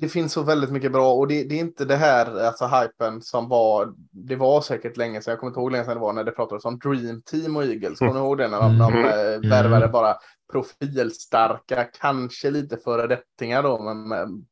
det finns så väldigt mycket bra och det, det, är inte det här, alltså hypen som var, det var säkert länge sedan, jag kommer inte ihåg länge sedan det var när det pratades om Dream Team och Eagles, kommer ni ihåg det? När de, de mm. eh, värvade bara profilstarka, kanske lite föredettingar då, men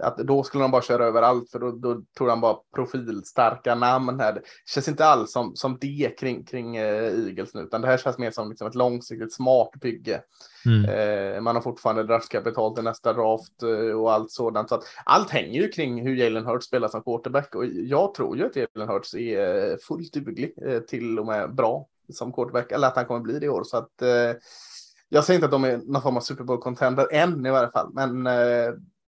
att då skulle de bara köra över allt för då, då tog han bara profilstarka namn här. Det känns inte alls som, som det kring, kring uh, Eagles nu, utan det här känns mer som liksom ett långsiktigt smart bygge. Mm. Uh, man har fortfarande draftkapital till nästa draft uh, och allt sådant. Så att allt hänger ju kring hur Jalen Hurts spelar som quarterback och jag tror ju att Jalen Hurts är fullt duglig, till och med bra som quarterback, eller att han kommer bli det i år. Så att jag säger inte att de är någon form av Super Bowl-contender än i varje fall, men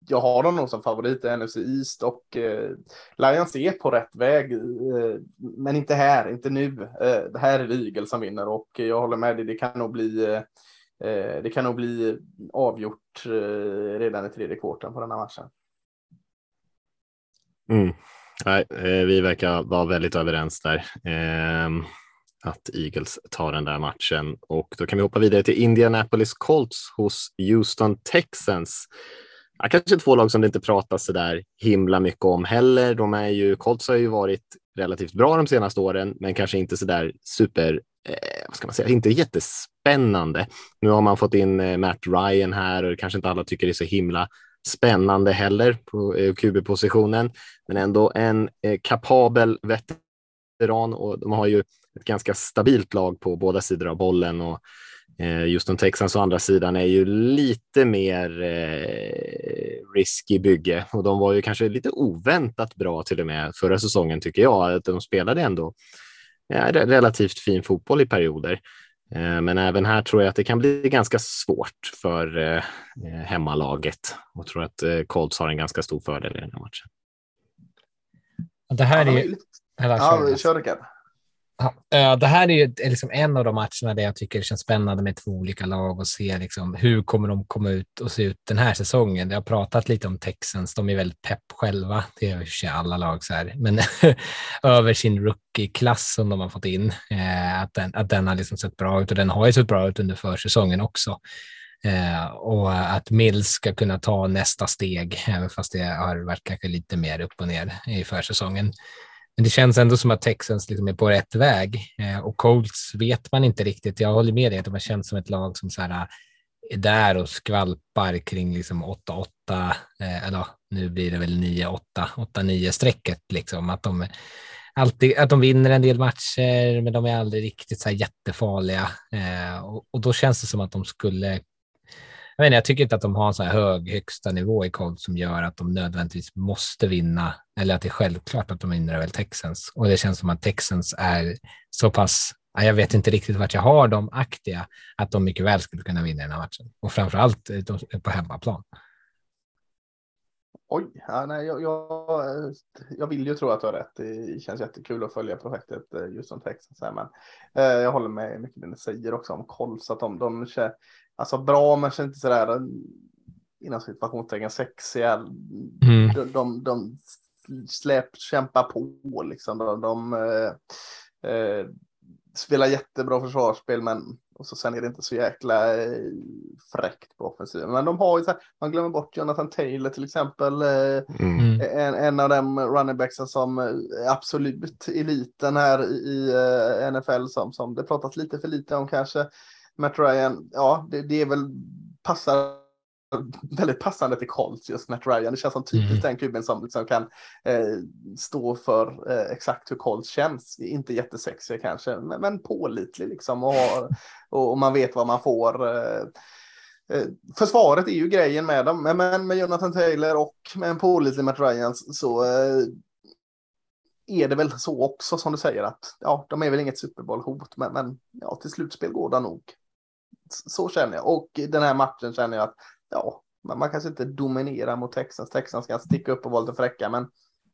jag har dem nog som favorit i NFC East och eh, Lions är på rätt väg, eh, men inte här, inte nu. Eh, det här är Eagles som vinner och jag håller med dig, det kan nog bli eh, eh, det kan nog bli avgjort eh, redan i tredje kvarten på den här matchen. Mm. Nej, eh, vi verkar vara väldigt överens där. Ehm, att Eagles tar den där matchen och då kan vi hoppa vidare till Indianapolis Colts hos Houston Texans ja, kanske två lag som det inte pratas så där himla mycket om heller. De är ju, Colts har ju varit relativt bra de senaste åren, men kanske inte så där super, eh, vad ska man säga, inte jättespännande. Nu har man fått in eh, Matt Ryan här och kanske inte alla tycker det är så himla spännande heller på eh, QB-positionen, men ändå en eh, kapabel veteran och de har ju ett ganska stabilt lag på båda sidor av bollen och just de Texans å andra sidan är ju lite mer eh, risky bygge och de var ju kanske lite oväntat bra till och med förra säsongen tycker jag. Att de spelade ändå ja, relativt fin fotboll i perioder. Eh, men även här tror jag att det kan bli ganska svårt för eh, hemmalaget och tror att eh, Colts har en ganska stor fördel i den här matchen. Det här är ju... Ja, kör Rickard. Ja, eh, det här är ju liksom en av de matcherna där jag tycker det känns spännande med två olika lag och se liksom hur kommer de komma ut och se ut den här säsongen. Jag har pratat lite om Texans, de är väldigt pepp själva, det är ju alla lag så här, men (laughs) över sin rookie-klass som de har fått in, eh, att, den, att den har liksom sett bra ut och den har ju sett bra ut under försäsongen också. Eh, och att Mills ska kunna ta nästa steg, även fast det har varit kanske lite mer upp och ner i försäsongen. Men det känns ändå som att Texans liksom är på rätt väg eh, och Colts vet man inte riktigt. Jag håller med dig att de har känts som ett lag som så här, eh, är där och skvalpar kring liksom 8-8, eh, eller nu blir det väl 9-8, 8-9 strecket liksom. Att de, alltid, att de vinner en del matcher, men de är aldrig riktigt så här jättefarliga. Eh, och, och, då känns det som att de skulle jag, menar, jag tycker inte att de har en så här hög högsta nivå i Colts som gör att de nödvändigtvis måste vinna eller att det är självklart att de vinner över Texans. Och det känns som att Texans är så pass, jag vet inte riktigt vart jag har dem aktiga, att de mycket väl skulle kunna vinna den här matchen. Och framför allt eh, på hemmaplan. Oj, ja, nej, jag, jag, jag, vill ju tro att du har rätt. Det känns jättekul att följa projektet eh, just som Texas. Men eh, jag håller med mycket det ni säger också om Colts, att de, de, alltså bra men inte sådär inom situationstecken sexiga. Mm. De, de, de släpp, kämpar på liksom. De, de eh, eh, spelar jättebra försvarsspel men och så sen är det inte så jäkla eh, fräckt på offensiven. Men de har ju så här, man glömmer bort Jonathan Taylor till exempel. Eh, mm. en, en av de running backsen som är absolut eliten här i, i eh, NFL som, som det pratas lite för lite om kanske. Matt Ryan, ja, det, det är väl passar väldigt passande till Colts just Matt Ryan. Det känns som typiskt mm. den kuben som liksom kan eh, stå för eh, exakt hur Colts känns. Inte jättesexig kanske, men, men pålitlig liksom och, (laughs) och, och, man vet vad man får. Eh, eh, försvaret är ju grejen med dem, men med Jonathan Taylor och med en pålitlig Matt Ryan så eh, är det väl så också som du säger att ja, de är väl inget Super Bowl-hot, men, men ja, till slutspel går det nog. Så känner jag och den här matchen känner jag att ja, man kanske inte dominerar mot Texas. Texas kan sticka upp och vara lite fräcka, men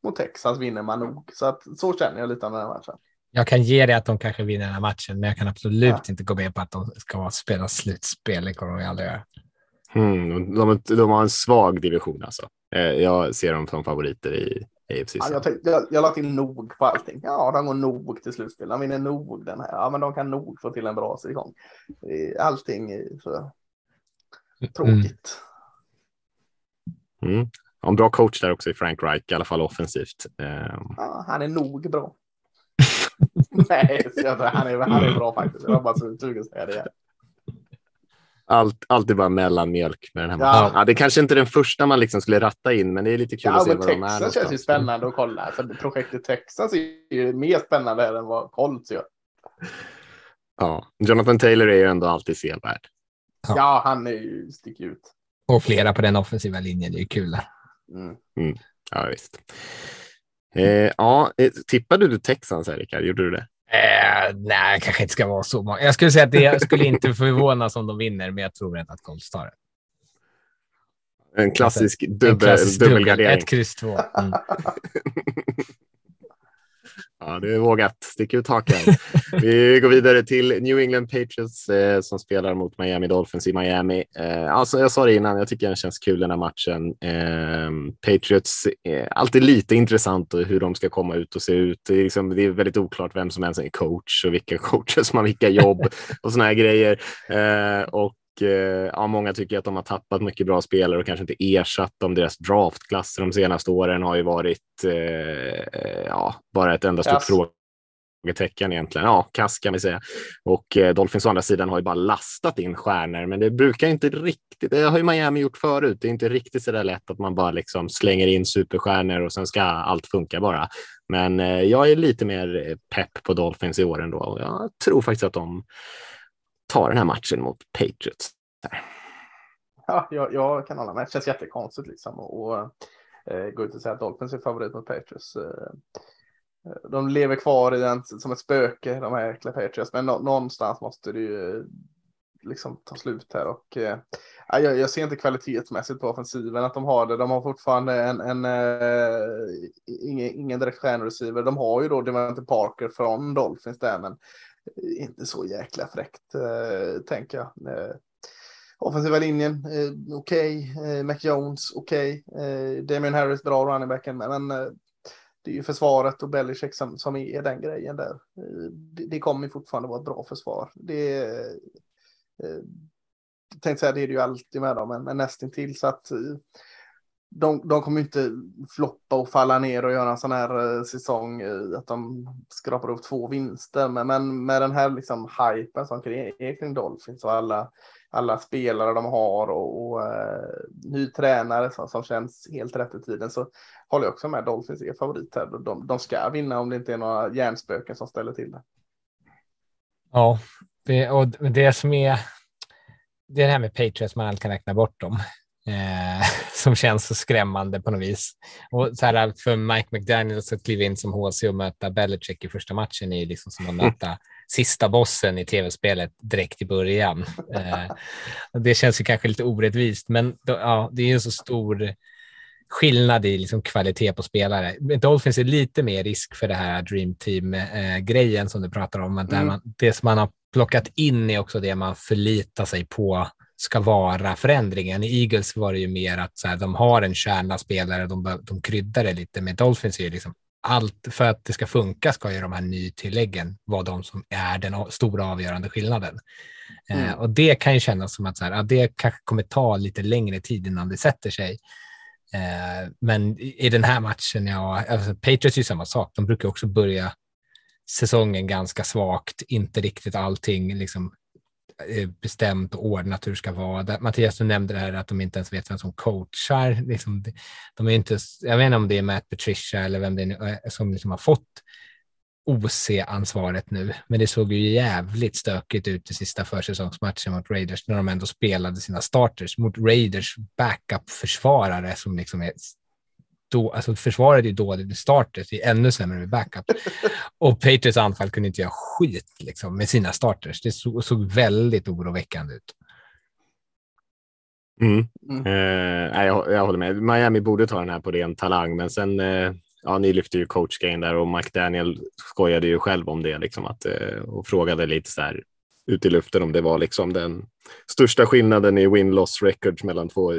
mot Texas vinner man nog. Så att så känner jag lite om den här matchen. Jag kan ge det att de kanske vinner den här matchen, men jag kan absolut ja. inte gå med på att de ska spela slutspel. Det kommer de aldrig göra. Mm, de, de, har en svag division alltså. Eh, jag ser dem som favoriter i AFC. Ja, jag, tänkte, jag, jag la till nog på allting. Ja, de går nog till slutspel. De vinner nog den här. Ja, men de kan nog få till en bra säsong. Allting är så Tråkigt. Mm. Mm. Ja, en bra coach där också i Frank Reich, i alla fall offensivt. Um... Ja, han är nog bra. (laughs) Nej, han är, han är bra faktiskt. Jag var bara sugen att säga det. Allt, alltid bara mellanmjölk med den här ja. ja. Det är kanske inte är den första man liksom skulle ratta in, men det är lite kul ja, att se vad Texas de är. Texas känns ju spännande att kolla. För projektet Texas är ju mer spännande än vad Colts gör. Ja, Jonathan Taylor är ju ändå alltid sevärd. Ja. ja, han är ju sticker ut. Och flera på den offensiva linjen, det är kul. Mm. Mm. Ja, visst. Eh, ja, eh, tippade du Texans, Erika? Gjorde du det? Eh, nej, kanske inte ska vara så många. Jag skulle säga att det skulle inte (laughs) förvånas om de vinner, men jag tror inte att Colts tar det. En klassisk, dubbel, en klassisk dubbelgardering. Ett kryss två. Mm. (laughs) Ja, det är vågat. Stick ut hakan. Vi går vidare till New England Patriots eh, som spelar mot Miami Dolphins i Miami. Eh, alltså, jag sa det innan, jag tycker den känns kul den här matchen. Ehm, eh, Patriots är alltid lite intressant och hur de ska komma ut och se ut. Det är, liksom, det är väldigt oklart vem som ens är coach och vilka (laughs) coacher som har vilka jobb och såna här grejer. Eh, och ja, många tycker att de har tappat mycket bra spelare och kanske inte ersatt dem. Deras draftklasser de senaste åren har ju varit eh, ja, bara ett enda stort frågetecken egentligen. Ja, kass kan vi säga. Och eh, Dolphins å andra sidan har ju bara lastat in stjärnor, men det brukar inte riktigt. Det har ju Miami gjort förut. Det är inte riktigt så där lätt att man bara liksom slänger in superstjärnor och sen ska allt funka bara. Men eh, jag är lite mer pepp på Dolphins i år ändå och jag tror faktiskt att de ta den här matchen mot Patriots. Ja, jag, jag, kan hålla med. Det känns jättekonstigt liksom och, eh, gå ut och säga att Dolphins är favorit mot Patriots. Eh, eh de lever kvar i den som ett spöke, de här äckliga Patriots, men nå, någonstans måste det ju eh, liksom ta slut här och eh, jag, jag, ser inte kvalitetsmässigt på offensiven att de har det. De har fortfarande en, en eh, ingen, ingen direkt stjärnreceiver. De har ju då Devante Parker från Dolphins där, men inte så jäkla fräckt, eh, tänker jag. Eh, offensiva linjen, eh, okej. Okay. Eh, Jones, okej. Okay. Eh, Damien Harris, bra runningbacken. men eh, det är ju försvaret och Belichick som, som är den grejen där. Eh, det, det kommer fortfarande vara ett bra försvar. Det eh, tänkte säga, det är det ju alltid med dem, men, men nästintill så att eh, de, de kommer inte floppa och falla ner och göra en sån här eh, säsong eh, att de skrapar upp två vinster. Men, men med den här liksom hypen som är kring Dolphins och alla, alla spelare de har och, och eh, ny tränare som, som känns helt rätt i tiden så håller jag också med. Dolphins är favorit här. De, de ska vinna om det inte är några hjärnspöken som ställer till det. Ja, det, och det som är det är det här med Patriots man kan räkna bort dem. Eh, (laughs) som känns så skrämmande på något vis. Och så här, för Mike McDaniels att kliva in som HC och möta Belichick i första matchen är liksom som att (laughs) möta sista bossen i tv-spelet direkt i början. Eh, det känns ju kanske lite orättvist, men då, ja, det är en så stor skillnad i liksom kvalitet på spelare. Dolphins är lite mer risk för det här Dream Team-grejen som du pratar om. Men mm. man, det som man har plockat in är också det man förlitar sig på ska vara förändringen. I Eagles var det ju mer att så här, de har en kärna spelare, de, de kryddar det lite. Med Dolphins är det liksom allt för att det ska funka ska ju de här nytilläggen vara de som är den stora avgörande skillnaden. Eh, mm. Eh, och det kan ju kännas som att så här, ja, det kanske kommer ta lite längre tid innan det sätter sig. Eh, men i den här matchen, ja, alltså Patriots är ju samma sak. De brukar också börja säsongen ganska svagt, inte riktigt allting liksom Eh, bestämt och ordnat hur det ska vara. Mattias, du nämnde det här att de inte ens vet vem som coachar. Liksom, de är inte, jag vet inte om det är Matt Patricia eller vem det är eh, som liksom har fått OC-ansvaret nu, men det såg ju jävligt stökigt ut i sista försäsongsmatchen mot Raiders när de ändå spelade sina starters mot Raiders backup-försvarare som liksom är då, alltså försvaret är dåligt med starters, det är ännu sämre med backup. (laughs) Och Patriots anfall kunde inte göra skit liksom, med sina starters. Det såg, såg väldigt oroväckande ut. Mm. Mm. Eh, jag, jag håller med. Miami borde ta den här på ren talang, men sen eh, ja, ni lyfte ju coachgrejen där och McDaniel skojade ju själv om det liksom att, eh, och frågade lite så här ut i luften om det var liksom den största skillnaden i win-loss records mellan två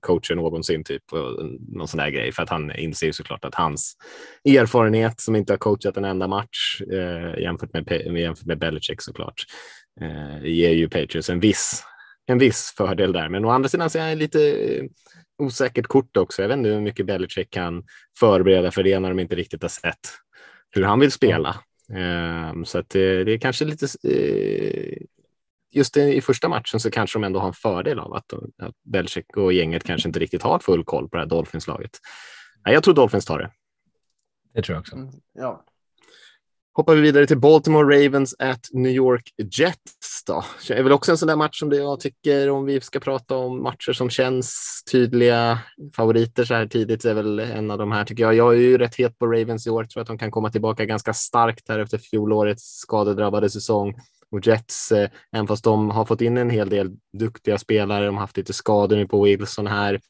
coacher någonsin, typ, och någon sån där grej. För att han inser såklart att hans erfarenhet, som inte har coachat en enda match eh, jämfört, med, jämfört med Belichick såklart, eh, ger ju Patriots en viss, en viss fördel där. Men å andra sidan så är han lite osäkert kort också. Jag vet inte hur mycket Belichick kan förbereda för det när de inte riktigt har sett hur han vill spela. Mm. Så att det, det är kanske lite eh, just i första matchen så kanske de ändå har en fördel av att, att Belichick och gänget kanske inte riktigt har full koll på det här Dolphins-laget. Jag tror Dolphins tar det. Det tror jag också. Mm, ja hoppar vi vidare till Baltimore Ravens at New York Jets. Då. Det är väl också en sån där match som det jag tycker om vi ska prata om matcher som känns tydliga favoriter så här tidigt är väl en av de här tycker jag. Jag är ju rätt het på Ravens i år, tror att de kan komma tillbaka ganska starkt här efter fjolårets skadedrabbade säsong. Och Jets, eh, även fast de har fått in en hel del duktiga spelare, de har haft lite skador nu på Wilson här,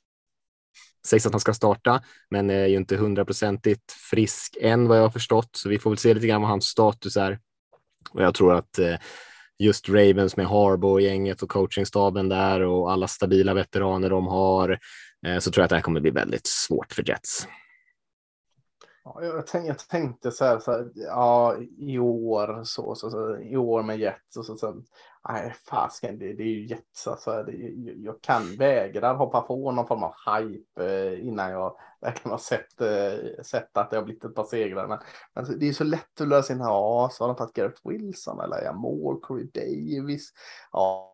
sägs att han ska starta, men är ju inte hundraprocentigt frisk än vad jag har förstått, så vi får väl se lite grann vad hans status är. Och jag tror att eh, just Ravens med Harbo gänget och coachingstaben där och alla stabila veteraner de har, eh, så tror jag att det här kommer bli väldigt svårt för Jets. Ja, jag, tänkte, jag tänkte så här, så här, ja, i år så, så, så, i år med Jets och så, så nej, fasken, det, det är ju Jets alltså. Det, jag kan vägra hoppa på någon form av hype eh, innan jag verkligen har sett, eh, sett att det har blivit ett par segrar. Men, men det är så lätt att lösa in, ja, så har de tagit Garrett Wilson eller ja, Moore, Corey Davis. Ja,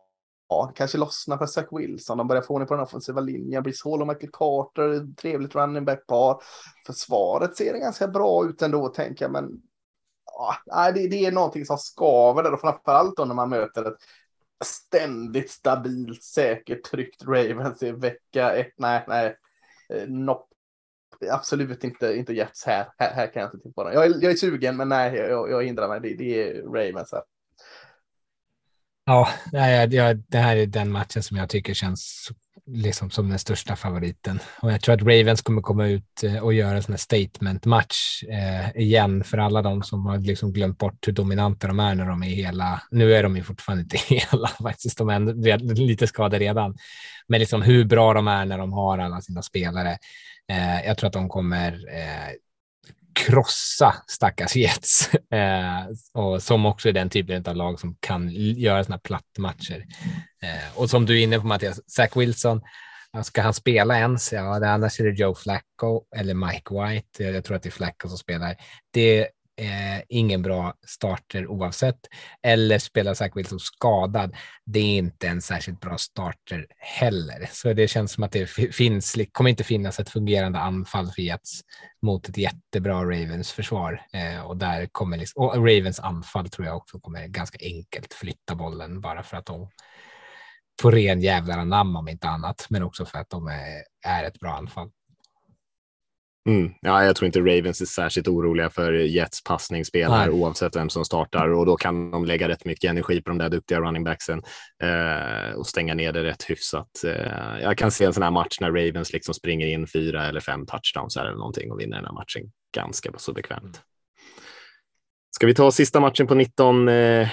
ja, kanske lossna för Zach Wilson. De börjar få ordning på den offensiva linjen. Brice Hall och Michael Carter, trevligt running back par. Försvaret ser det ganska bra ut ändå, tänker jag, men ja, det, det är någonting som skaver där och framförallt då när man möter ett ständigt stabilt, säkert, tryggt Ravens i vecka ett. Nej, nej, eh, nopp. Absolut inte, inte Jets här. här. Här kan jag inte tippa på Jag är, jag är sugen, men nej, jag, jag hindrar mig. Det, det är Ravens här. Ja, det här är den matchen som jag tycker känns liksom som den största favoriten. Och jag tror att Ravens kommer komma ut eh, och göra en sån här statement-match eh, igen för alla de som har liksom glömt bort hur dominanta de är när de är hela. Nu är de ju fortfarande inte (laughs) hela faktiskt, de är lite skadade redan. Men liksom hur bra de är när de har alla sina spelare. Eh, jag tror att de kommer eh, krossa stackars Jets. (laughs) Eh, och som också är den typen av lag som kan göra sådana plattmatcher. Eh, och som du är inne på Mattias, Zach Wilson, ska han spela ens? Ja, annars är det Joe Flacco eller Mike White. Jag tror att det är Flacco som spelar. Det eh, ingen bra starter oavsett. Eller spelar Zach Wilson skadad. Det är inte en särskilt bra starter heller. Så det känns som att det finns, kommer inte finnas ett fungerande anfall för Jets mot ett jättebra Ravens försvar. Eh, och där kommer liksom, och Ravens anfall tror jag också kommer ganska enkelt flytta bollen bara för att de på ren jävlar namn om inte annat, men också för att de är, är ett bra anfall. Mm. Ja, jag tror inte Ravens är särskilt oroliga för Jets passningsspelare oavsett vem som startar och då kan de lägga rätt mycket energi på de där duktiga running backsen eh, och stänga ner det rätt hyfsat. Eh, jag kan se en sån här match när Ravens liksom springer in fyra eller fem touchdowns eller någonting och vinner den här matchen ganska så bekvämt. Ska vi ta sista matchen på 19 eh,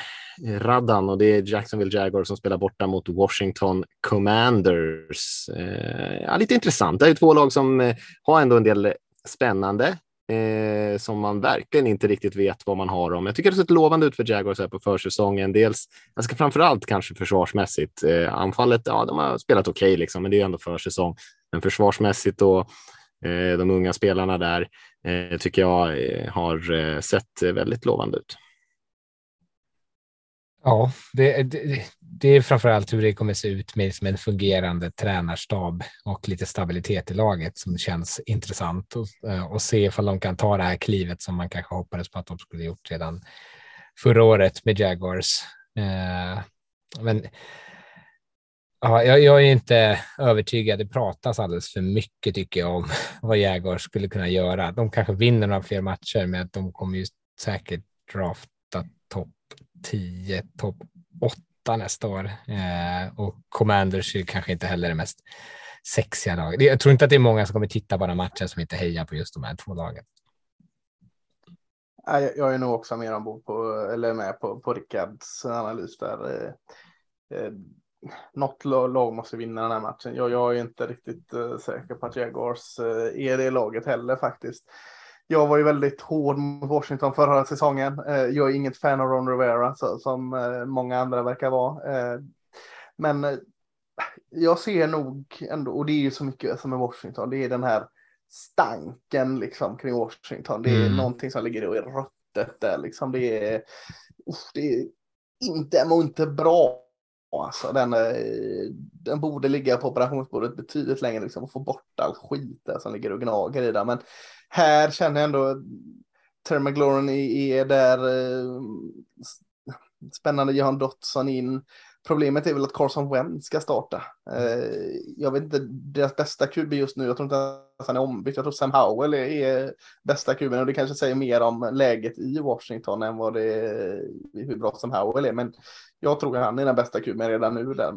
raddan och det är Jacksonville Jaguars som spelar borta mot Washington Commanders. Eh, ja, lite intressant. Det är två lag som eh, har ändå en del eh, spännande eh, som man verkligen inte riktigt vet vad man har om. Jag tycker det sett lovande ut för Jaguars här på försäsongen. Dels, jag ska framför allt kanske försvarsmässigt. Eh, anfallet, ja, de har spelat okej, okay, liksom, men det är ändå försäsong. Men försvarsmässigt och eh, de unga spelarna där eh, tycker jag har sett väldigt lovande ut. Ja, det, det, det är framförallt hur det kommer se ut med liksom en fungerande tränarstab och lite stabilitet i laget som känns intressant och, eh, och se ifall de kan ta det här klivet som man kanske hoppades på att de skulle gjort redan förra året med Jaguars. Eh, men ja, jag, jag, är inte övertygad. Det pratas alldeles för mycket tycker jag om vad Jaguars skulle kunna göra. De kanske vinner några fler matcher, men de kommer ju säkert drafta topp 10, topp 8 nästa år. Eh, och Commanders är kanske inte heller det mest sexiga laget. Jag tror inte att det är många som kommer titta på den matchen som inte hejar på just de här två lagen. Jag är nog också mer ombord på, eller med på, på Rickards analys där. Eh, eh något lag måste vinna den här matchen. Jag, jag är inte riktigt eh, säker på att Jaguars eh, är det laget heller faktiskt. Jag var ju väldigt hård mot Washington förra säsongen. Eh, jag är inget fan av Ron Rivera som eh, många andra verkar vara. Eh, men jag ser nog ändå, och det är ju så mycket som är Washington, det är den här stanken liksom kring Washington. Det är mm. någonting som ligger i röttet där liksom. Det är, det är inte, mår inte bra. Alltså, den, den borde ligga på operationsbordet betydligt längre liksom, och få bort all skit där som ligger och gnager i den. Men här känner jag ändå Terry McLaurin är där. Eh, spännande Johan Dotson in. Problemet är väl att Carson Wentz ska starta. Eh, jag vet inte, deras bästa QB just nu, jag tror inte att han är ombytt. Jag tror Sam Howell är bästa QB och det kanske säger mer om läget i Washington än vad det är, hur bra Sam Howell är. Men jag tror att han är den bästa QB redan nu. Där.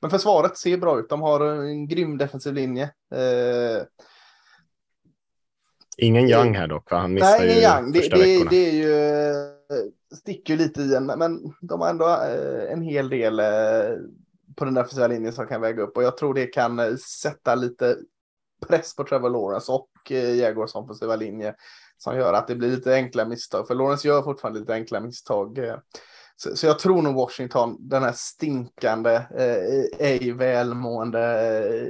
Men försvaret ser bra ut. De har en grym defensiv linje. Eh, Eh, Ingen Young här dock, va? Han missar Nej, ingen Young. Det, det, det, är ju, sticker ju lite i en, men de har ändå eh, en hel del eh, på den där första linjen som kan väga upp och jag tror det kan eh, sätta lite press på Trevor Lawrence och Jaguars offensiva linje som gör att det blir lite enkla misstag. För Lawrence gör fortfarande lite enkla misstag. Så, så jag tror nog Washington, den här stinkande, eh, ej välmående, eh,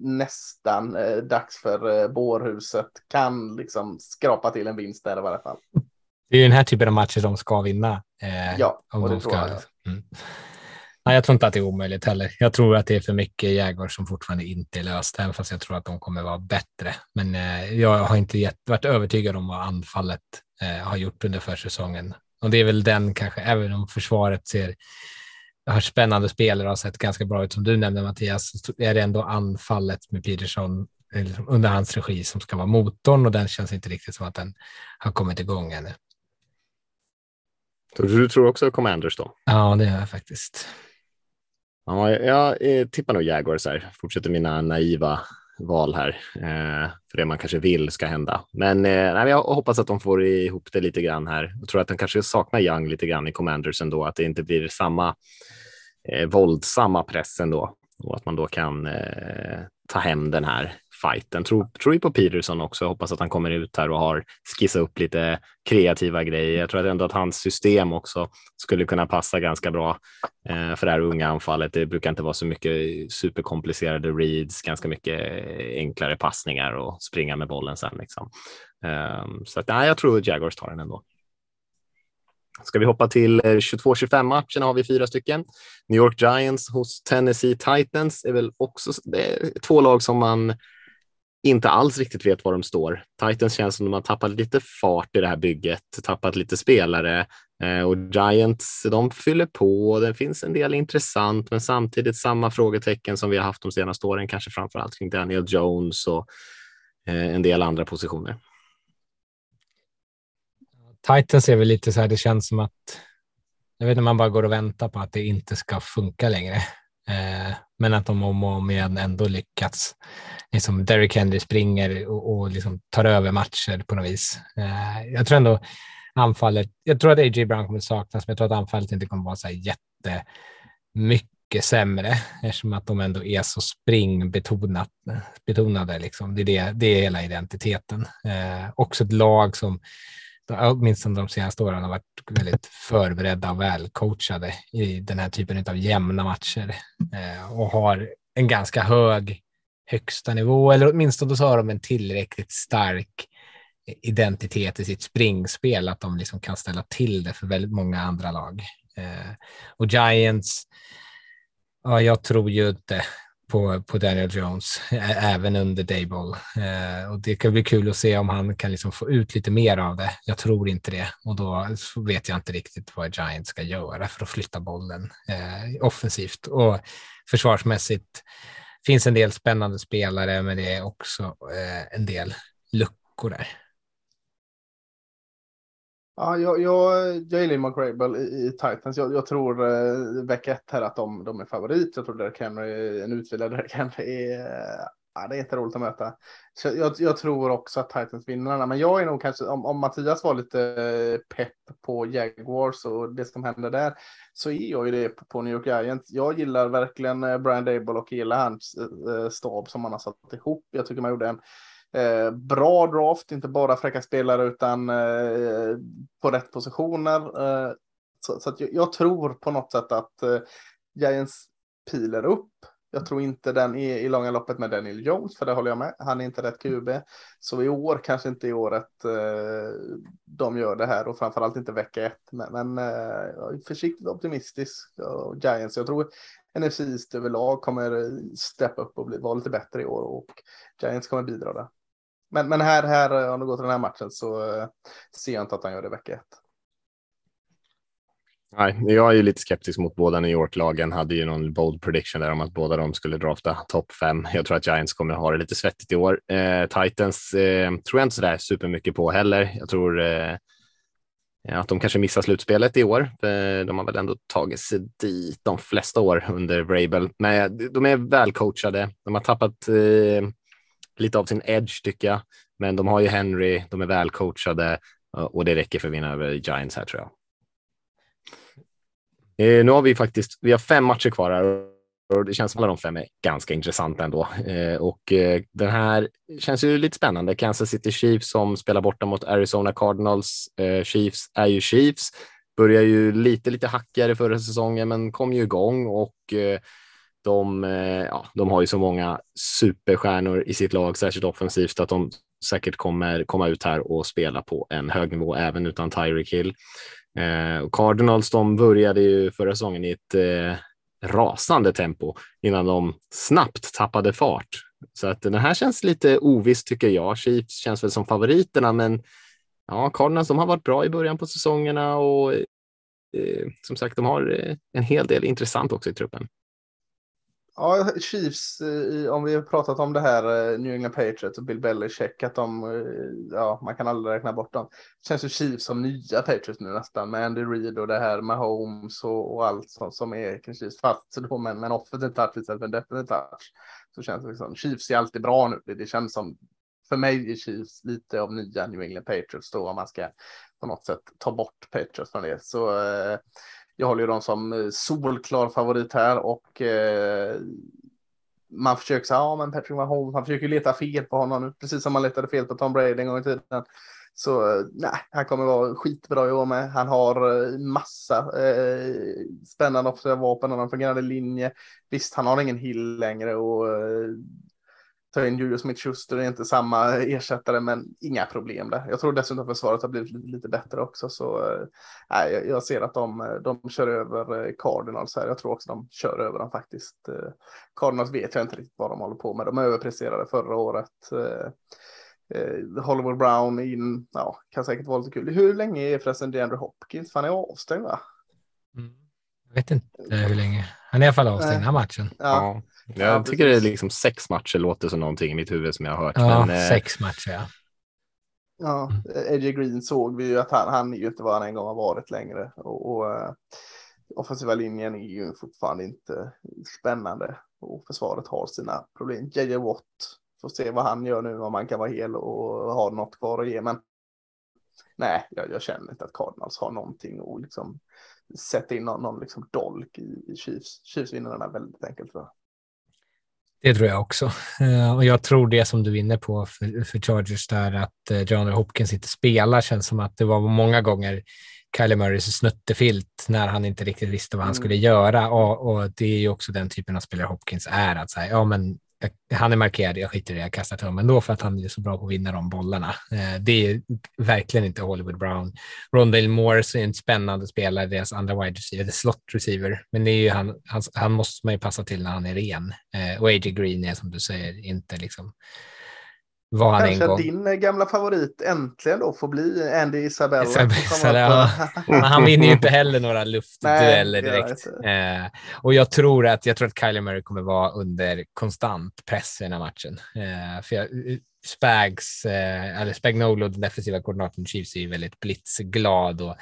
nästan eh, dags för eh, bårhuset, kan liksom skrapa till en vinst där i varje fall. Det är den här typen av matcher de ska vinna. Eh, ja, om och det de ska. tror jag. Mm. Nej, jag tror inte att det är omöjligt heller. Jag tror att det är för mycket jägare som fortfarande inte är löst, även fast jag tror att de kommer vara bättre. Men eh, jag har inte gett, varit övertygad om vad anfallet eh, har gjort under försäsongen. Och det är väl den kanske, även om försvaret ser har spännande spelare har sett ganska bra ut som du nämnde Mattias, så är det ändå anfallet med Peterson under hans regi som ska vara motorn och den känns inte riktigt som att den har kommit igång ännu. Du tror också Commanders då? Ja, det gör jag faktiskt. Ja, jag eh, tippar nog Jaguars här. Fortsätter mina naiva val här eh, för det man kanske vill ska hända. Men eh, jag hoppas att de får ihop det lite grann här. Jag tror att de kanske saknar Young lite grann i Commanders ändå, att det inte blir samma eh, våldsamma press ändå och att man då kan eh, ta hem den här fighten. Tror, tror ju på Peterson också. Hoppas att han kommer ut här och har skissat upp lite kreativa grejer. Jag tror att ändå att hans system också skulle kunna passa ganska bra eh, för det här unga anfallet. Det brukar inte vara så mycket superkomplicerade reads, ganska mycket enklare passningar och springa med bollen sen. Liksom. Ehm, så att, nej, jag tror att Jaguars tar den ändå. Ska vi hoppa till eh, 22-25 matcherna har vi fyra stycken. New York Giants hos Tennessee Titans är väl också är två lag som man inte alls riktigt vet var de står. Titans känns som de har tappat lite fart i det här bygget, tappat lite spelare eh, och Giants, de fyller på. Det finns en del intressant, men samtidigt samma frågetecken som vi har haft de senaste åren, kanske framför allt kring Daniel Jones och eh, en del andra positioner. Titans är väl lite så här, det känns som att jag vet inte, man bara går och väntar på att det inte ska funka längre. Eh, men att de om och om igen ändå lyckats. Liksom Derrick Henry springer och, och liksom tar över matcher på något vis. Eh, jag tror ändå anfallet, jag tror att A.J. Brown kommer saknas, men jag tror att anfallet inte kommer vara så här jättemycket sämre eftersom att de ändå är så springbetonade. Liksom. Det, är det, det är hela identiteten. Eh, också ett lag som åtminstone de senaste åren har varit väldigt förberedda och välcoachade i den här typen av jämna matcher eh, och har en ganska hög högsta nivå, eller åtminstone så har de en tillräckligt stark eh, identitet i sitt springspel att de liksom kan ställa till det för väldigt många andra lag. Eh, och Giants, ja, jag tror ju inte på, på Daniel Jones, även under Dayball. Eh, och det kan bli kul att se om han kan liksom få ut lite mer av det. Jag tror inte det och då vet jag inte riktigt vad Giants ska göra för att flytta bollen eh, offensivt. Och försvarsmässigt finns en del spännande spelare, men det är också eh, en del luckor där. Ja, jag, jag, jag gillar McGrable i, i Titans. Jag, jag tror eh, vecka ett här att de, de är favorit. Jag tror Derek Henry, en utvilad Derek Henry är, ja, det är jätteroligt att möta. Så jag, jag, tror också att Titans vinner men jag är nog kanske, om, om Mattias var lite eh, pepp på Jaguars och det som händer där, så är jag ju det på, på New York Giants. Jag gillar verkligen eh, Brian Dable och gillar hans eh, eh, stab som man har satt ihop. Jag tycker man gjorde en Eh, bra draft, inte bara fräcka spelare utan eh, på rätt positioner. Eh, så, så jag, jag, tror på något sätt att eh, Giants piler upp. Jag tror inte den är i långa loppet med Daniel Jones, för det håller jag med. Han är inte rätt QB. Så i år, kanske inte i året eh, de gör det här och framförallt inte vecka ett. Men, men eh, försiktigt optimistisk. Och Giants, jag tror NFC East överlag kommer steppa upp och bli, vara lite bättre i år och Giants kommer bidra där. Men, men här, här, eh, om du går till den här matchen så eh, ser jag inte att han gör det vecka ett. Nej, jag är ju lite skeptisk mot båda New York-lagen. Hade ju någon bold prediction där om att båda de skulle drafta topp fem. Jag tror att Giants kommer ha det lite svettigt i år. Eh, Titans eh, tror jag inte sådär supermycket på heller. Jag tror eh, att de kanske missar slutspelet i år. De har väl ändå tagit sig dit de flesta år under Vrabel. Men eh, de är välcoachade. De har tappat eh, lite av sin edge tycker jag. Men de har ju Henry, de är välcoachade eh, och det räcker för att vinna över Giants här tror jag. Eh, nu har vi faktiskt, vi har fem matcher kvar här och det känns som att alla de fem är ganska intressanta ändå. Eh, och eh, den här känns ju lite spännande. Kansas City Chiefs som spelar borta mot Arizona Cardinals. Eh, Chiefs är ju Chiefs, börjar ju lite, lite hackigare förra säsongen, men kom ju igång och eh, de, eh, ja, de har ju så många superstjärnor i sitt lag, särskilt offensivt, att de säkert kommer komma ut här och spela på en hög nivå även utan Tyreek Hill. Eh, Cardinals de började ju förra säsongen i ett eh, rasande tempo innan de snabbt tappade fart. Så att den här känns lite oviss tycker jag. Chiefs känns väl som favoriterna, men ja, Cardinals de har varit bra i början på säsongerna och eh, som sagt, de har eh, en hel del intressant också i truppen. Ja, Chiefs, eh, om vi har pratat om det här, eh, New England Patriots och Bill Belichick, att de, eh, ja, man kan aldrig räkna bort dem. Det känns ju Chiefs som nya Patriots nu nästan, med Andy Reid och det här med Holmes och, och allt som, som är kring Chiefs, fast då men med en offensiv touch istället för en defensiv touch. Så känns det liksom, Chiefs är alltid bra nu, det, det känns som, för mig är Chiefs lite av nya New England Patriots då, om man ska på något sätt ta bort Patriots från det. Så jag håller ju dem som eh, solklar favorit här och eh, man försöker säga, ja men Patrick Mahomes, han försöker leta fel på honom, precis som man letade fel på Tom Brady en gång i tiden. Så eh, nej, han kommer vara skitbra i år med. Han har eh, massa eh, spännande offensiva vapen, han har en fungerande linje. Visst, han har ingen hill längre och eh, ta in Julius Smith-Schuster är inte samma ersättare, men inga problem där. Jag tror dessutom att försvaret har blivit lite, bättre också, så äh, jag, jag ser att de, de kör över Cardinals här. Jag tror också de kör över dem faktiskt. Cardinals vet jag inte riktigt vad de håller på med. De överpresterade förra året. Eh, Hollywood Brown in, ja, kan säkert vara lite kul. Hur länge är förresten DeAndre Hopkins? Han är avstängd va? Mm. Jag vet inte hur länge. Han är i alla fall avstängd den här matchen. Ja. Ja. Jag tycker det är liksom sex matcher låter som någonting i mitt huvud som jag har hört. Ja, men, eh, sex matcher ja. Ja, AJ Green såg vi ju att han, han är ju inte vad han en gång har varit längre. Och, och uh, offensiva linjen är ju fortfarande inte spännande. Och försvaret har sina problem. JJ Watt Får se vad han gör nu, om han kan vara hel och ha något kvar att ge. Men nej, jag, jag känner inte att Cardinals har någonting och liksom sätta in någon, någon liksom dolk i, i Chiefs. Chiefs vinner den här väldigt enkelt jag. Det tror jag också. Uh, och jag tror det som du vinner på för, för Chargers där, att uh, John Hopkins inte spelar, känns som att det var många gånger Kylie Murrays snuttefilt när han inte riktigt visste vad han mm. skulle göra. Och, och, det är ju också den typen av spelare Hopkins är, att säga, ja men Eh, han är markerad, jag skiter i det, jag kastar till honom ändå för att han är så bra på att vinna de bollarna. Eh, det är verkligen inte Hollywood Brown. Rondale Morris är en spännande spelare, deras andra wide receiver, the slot receiver, men det är ju han, han, han måste man ju passa till när han är ren. Eh, och AJ Green är som du säger inte liksom var han Kanske en gång. din eh, gamla favorit äntligen då får bli Andy Isabella. Isabella ja. (laughs) Men han vinner ju inte heller några (laughs) luftdueller direkt. Eh, och jag tror att jag tror att Kylie Murray kommer vara under konstant press i den här matchen. Eh, för jag, Spags, eh, eller Spagnolo, den defensiva koordinatorn Chiefs, är ju väldigt blitzglad och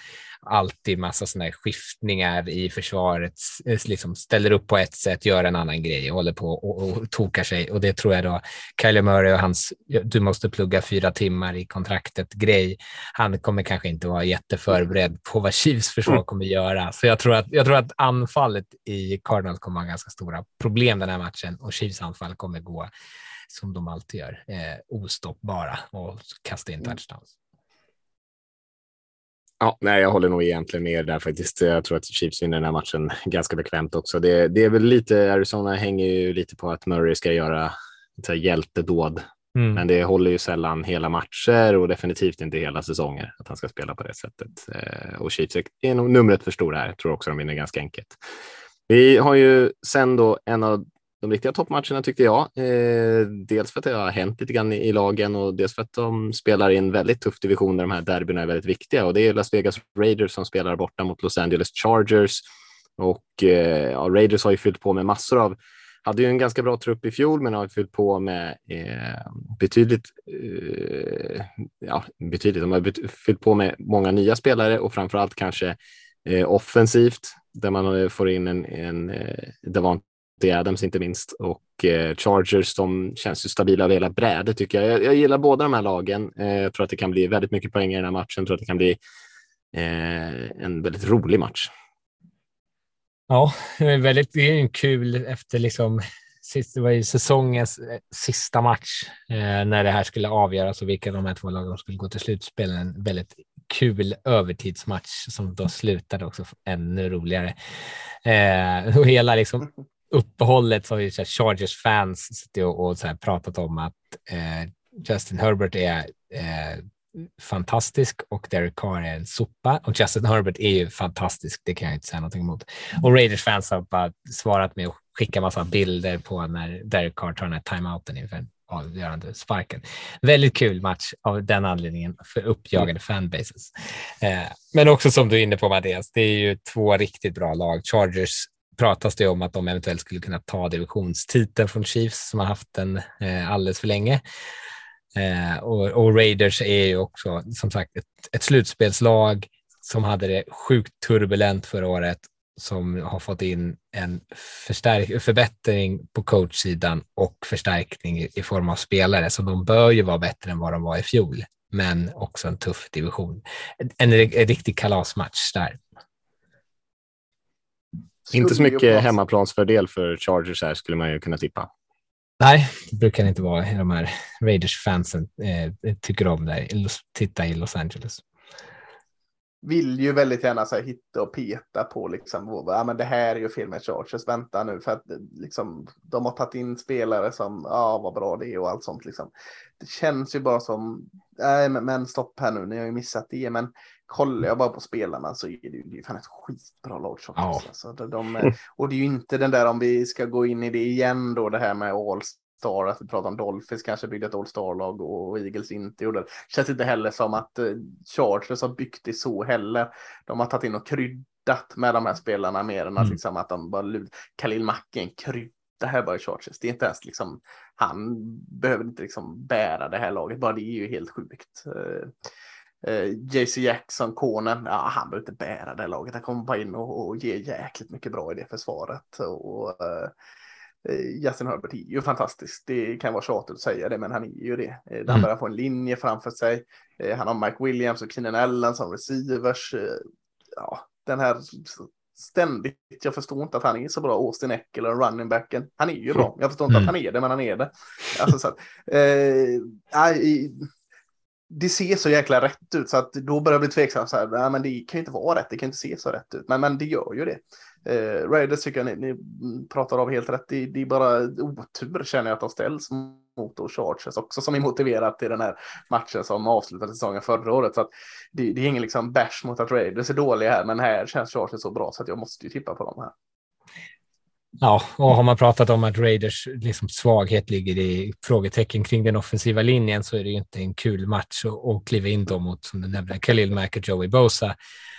alltid massa sådana här skiftningar i försvaret, eh, liksom ställer upp på ett sätt, gör en annan grej, håller på och, och tokar sig. Och det tror jag då Kyler Murray och hans du måste plugga fyra timmar i kontraktet grej. Han kommer kanske inte vara jätteförberedd på vad Chiefs försvar kommer göra. Så jag tror att, jag tror att anfallet i Cardinals kommer ha ganska stora problem den här matchen och Chiefs anfall kommer gå som de alltid gör, eh, ostoppbara och kasta in mm. touchdowns. Ja, nej, jag håller nog egentligen med där faktiskt. Jag tror att Chiefs vinner den här matchen ganska bekvämt också. Det, det är väl lite, Arizona hänger ju lite på att Murray ska göra så här, hjältedåd, mm. men det håller ju sällan hela matcher och definitivt inte hela säsonger att han ska spela på det sättet. Eh, och Chiefs är nog numret för stora här. Jag tror också de vinner ganska enkelt. Vi har ju sen då en av de riktiga toppmatcherna tyckte jag. Eh, dels för att det har hänt lite grann i, lagen och dels för att de spelar i en väldigt tuff division där de här derbyna är väldigt viktiga och det är Las Vegas Raiders som spelar borta mot Los Angeles Chargers. Och eh, ja, Raiders har ju fyllt på med massor av hade ju en ganska bra trupp i fjol, men har fyllt på med eh, betydligt, eh, ja, betydligt, de har fyllt på med många nya spelare och framför allt kanske eh, offensivt där man eh, får in en, en eh, Davant Devontae Adams inte minst och eh, Chargers som känns ju stabila över hela brädet tycker jag. jag. jag. gillar båda de här lagen. Eh, jag tror att det kan bli väldigt mycket poäng i den här matchen. Jag tror att det kan bli eh, en väldigt rolig match. Ja, det är väldigt det är en kul efter liksom det var ju säsongens eh, sista match eh, när det här skulle avgöras och vilka av de här två lagen skulle gå till slutspel. En väldigt kul övertidsmatch som då slutade också ännu roligare. Eh, och hela liksom uppehållet så har ju så här, Chargers fans suttit och, och så här, pratat om att eh, Justin Herbert är eh, fantastisk och Derek Carr är en sopa och Justin Herbert är ju fantastisk. Det kan jag inte säga någonting emot. Och Raiders fans har bara svarat med att skicka massa bilder på när Derek Carr tar den här timeouten inför avgörande sparken. Väldigt kul match av den anledningen för uppjagade fanbases. Eh, men också som du är inne på Mattias, det är ju två riktigt bra lag. Chargers pratas det om att de eventuellt skulle kunna ta divisionstiteln från Chiefs som har haft den eh, alldeles för länge. Eh, och, och, Raiders är ju också som sagt ett, ett slutspelslag som hade det sjukt turbulent förra året som har fått in en förstärk förbättring på coachsidan och förstärkning i, i form av spelare. Så de bör ju vara bättre än vad de var i fjol, men också en tuff division. En, en, en riktig kalasmatch där. Inte så mycket hemmaplansfördel för Chargers här skulle man ju kunna tippa. Nej, det brukar det inte vara. De här Raiders-fansen eh, tycker om det, titta i Los Angeles vill ju väldigt gärna så här, hitta och peta på liksom, ja, men det här är ju fel med Chargers, vänta nu för att liksom, de har tagit in spelare som, ja vad bra det är och allt sånt liksom. Det känns ju bara som, nej men, men stopp här nu, ni har ju missat det, men kollar jag bara på spelarna så är det ju, det är fan ett skitbra lag. Ja. Alltså, de, och det är ju inte den där om vi ska gå in i det igen då, det här med all Star, att vi pratar om Dolphins kanske byggde ett All Star-lag och Eagles inte gjorde det. Känns inte heller som att eh, Chargers har byggt det så heller. De har tagit in och kryddat med de här spelarna mer än att, mm. liksom, att de bara Khalil Mack är en krydda här bara i Chargers. Det är inte ens liksom, han behöver inte liksom bära det här laget, bara det är ju helt sjukt. Uh, JC Jackson, konen, ja, han behöver inte bära det laget. Han kommer bara in och, och ge jäkligt mycket bra i det försvaret. Och, uh, Eh, Justin Herbert är ju fantastisk. Det kan vara tjatigt att säga det, men han är ju det. Eh, han mm. börjar få en linje framför sig. Eh, han har Mike Williams och Keenan Allen som receivers. Ja, den här ständigt. Jag förstår inte att han är så bra. Austin Eckler, running backen. Han är ju bra. Jag förstår inte mm. att han är det, men han är det. Alltså, så att, eh, det ser så jäkla rätt ut så att då börjar jag bli tveksam. Så här, nej, men det kan ju inte vara rätt. Det kan inte se så rätt ut, men, men det gör ju det. Eh, Raiders tycker jag ni, ni pratar av helt rätt. Det, det, är bara otur känner jag att de ställs mot och Chargers också som är motiverat till den här matchen som avslutade säsongen förra året. Så att det, det är ingen liksom bash mot att Raiders är dåliga här, men här känns Chargers så bra så att jag måste ju tippa på dem här. Ja, och har man pratat om att Raiders liksom svaghet ligger i frågetecken kring den offensiva linjen så är det ju inte en kul match att kliva in då mot, som du nämnde, Khalil Mack och Joey Bosa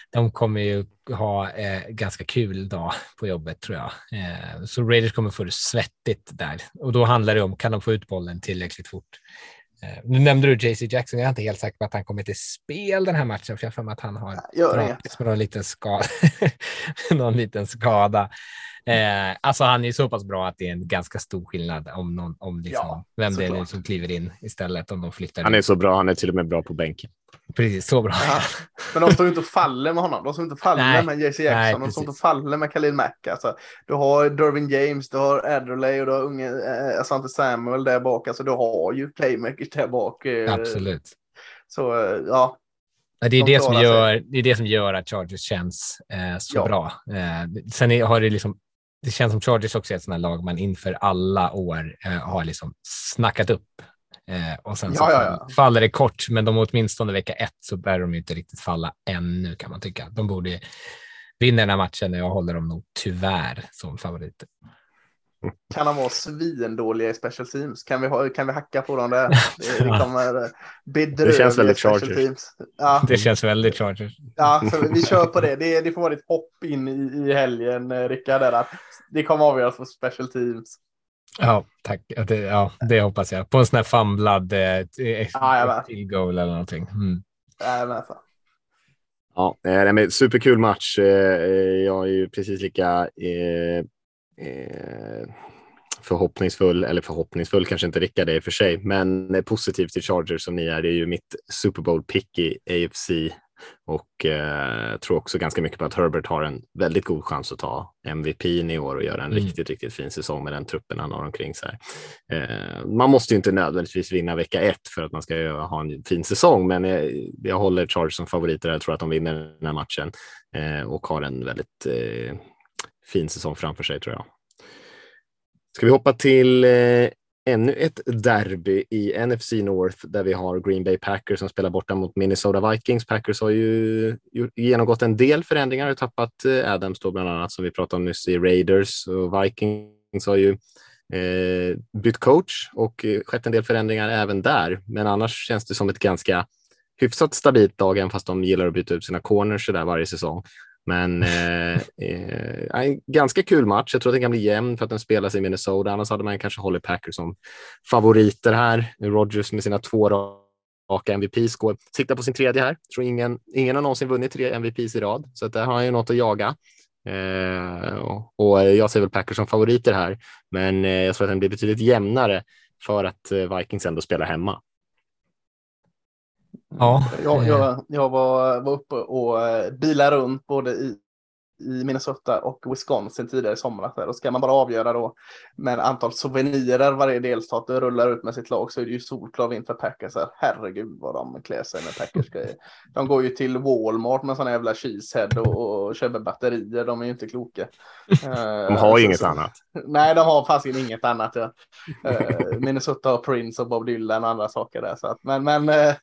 de kommer ju ha eh, ganska kul dag på jobbet tror jag. Eh, så Raiders kommer få det svettigt där och då handlar det om kan de få ut bollen tillräckligt fort. Eh, nu nämnde du JC Jackson. Jag är inte helt säker på att han kommer till spel den här matchen, för jag har för mig att han har dragits med någon liten skada. (laughs) någon liten skada. Eh, alltså han är så pass bra att det är en ganska stor skillnad om, någon, om liksom, ja, vem det är nu som kliver in istället om de flyttar. Han är in. så bra, han är till och med bra på bänken. Precis, så bra. Ja. Men de står inte och faller med honom. De står inte och faller nej, med JC Jackson. Nej, de står inte och faller med Khalil Mack. Alltså, du har Dervin James, du har Adderley och du har unge eh, Asante Samuel där bak. Alltså, du har ju playmakers där bak. Eh, Absolut. Så eh, ja, det är det, som gör, det är det som gör att Chargers känns eh, så ja. bra. Eh, sen är, har det liksom det känns som Chargers också är ett sånt här lag man inför alla år eh, har liksom snackat upp. Eh, och sen ja, ja, faller det kort, men de åtminstone vecka ett så bär de inte riktigt falla ännu kan man tycka. De borde vinna den här matchen och jag håller dem nog tyvärr som favoriter. Kan de vara svindåliga i special teams? Kan vi, ha, kan vi hacka på dem där? (laughs) Det, det kommer bedrövliga Det känns väldigt Chargers. Ja. Det känns väldigt Chargers. Ja, så vi kör på det. Det, det får vara ditt hopp in i, i helgen, eh, Rickard. Att det kommer avgöras på special teams. Ja, tack. Det, ja, det hoppas jag. På en sån här famlad eh, ja, till goal eller någonting. Mm. Ja, Ja, men superkul match. Eh, jag är ju precis lika eh, förhoppningsfull, eller förhoppningsfull kanske inte Rickard är för sig, men positiv till Chargers som ni är. Det är ju mitt Super Bowl pick i AFC och eh, tror också ganska mycket på att Herbert har en väldigt god chans att ta MVP i år och göra en mm. riktigt, riktigt fin säsong med den truppen han har omkring sig. Eh, man måste ju inte nödvändigtvis vinna vecka ett för att man ska ha en fin säsong, men jag, jag håller Chargers som favoriter. Jag tror att de vinner den här matchen eh, och har en väldigt eh, fin säsong framför sig tror jag. Ska vi hoppa till eh, ännu ett derby i NFC North där vi har Green Bay Packers som spelar borta mot Minnesota Vikings. Packers har ju genomgått en del förändringar och tappat eh, Adams då bland annat som vi pratade om nyss i Raiders och Vikings har ju eh, bytt coach och eh, skett en del förändringar även där. Men annars känns det som ett ganska hyfsat stabilt lag, även fast de gillar att byta ut sina corners där varje säsong. Men eh, eh, en ganska kul match. Jag tror att den kan bli jämn för att den spelas i Minnesota. Annars hade man kanske hållit Packers som favoriter här. Rogers med sina två raka MVPs går, siktar på sin tredje här. Jag tror ingen, ingen har någonsin vunnit tre MVPs i rad, så att där har han ju något att jaga. Eh, och, och, jag ser väl Packers som favoriter här, men eh, jag tror att den blir betydligt jämnare för att eh, Vikings ändå spelar hemma. Ja. Jag, jag, jag var, var uppe och eh, bilade runt både i i Minnesota och Wisconsin tidigare i somras. Där. Och ska man bara avgöra då med antal souvenirer varje delstat rullar ut med sitt lag så är det ju solklar vinst för Packers. Här. Herregud vad de klär sig med Packers grejer. De går ju till Walmart med sådana jävla cheesehead och, och köper batterier. De är ju inte kloka. de har ju inget så, annat. Nej, de har fasiken inget annat. Ja. Uh, Minnesota har Prince och Bob Dylan och andra saker där. Så att, men men uh,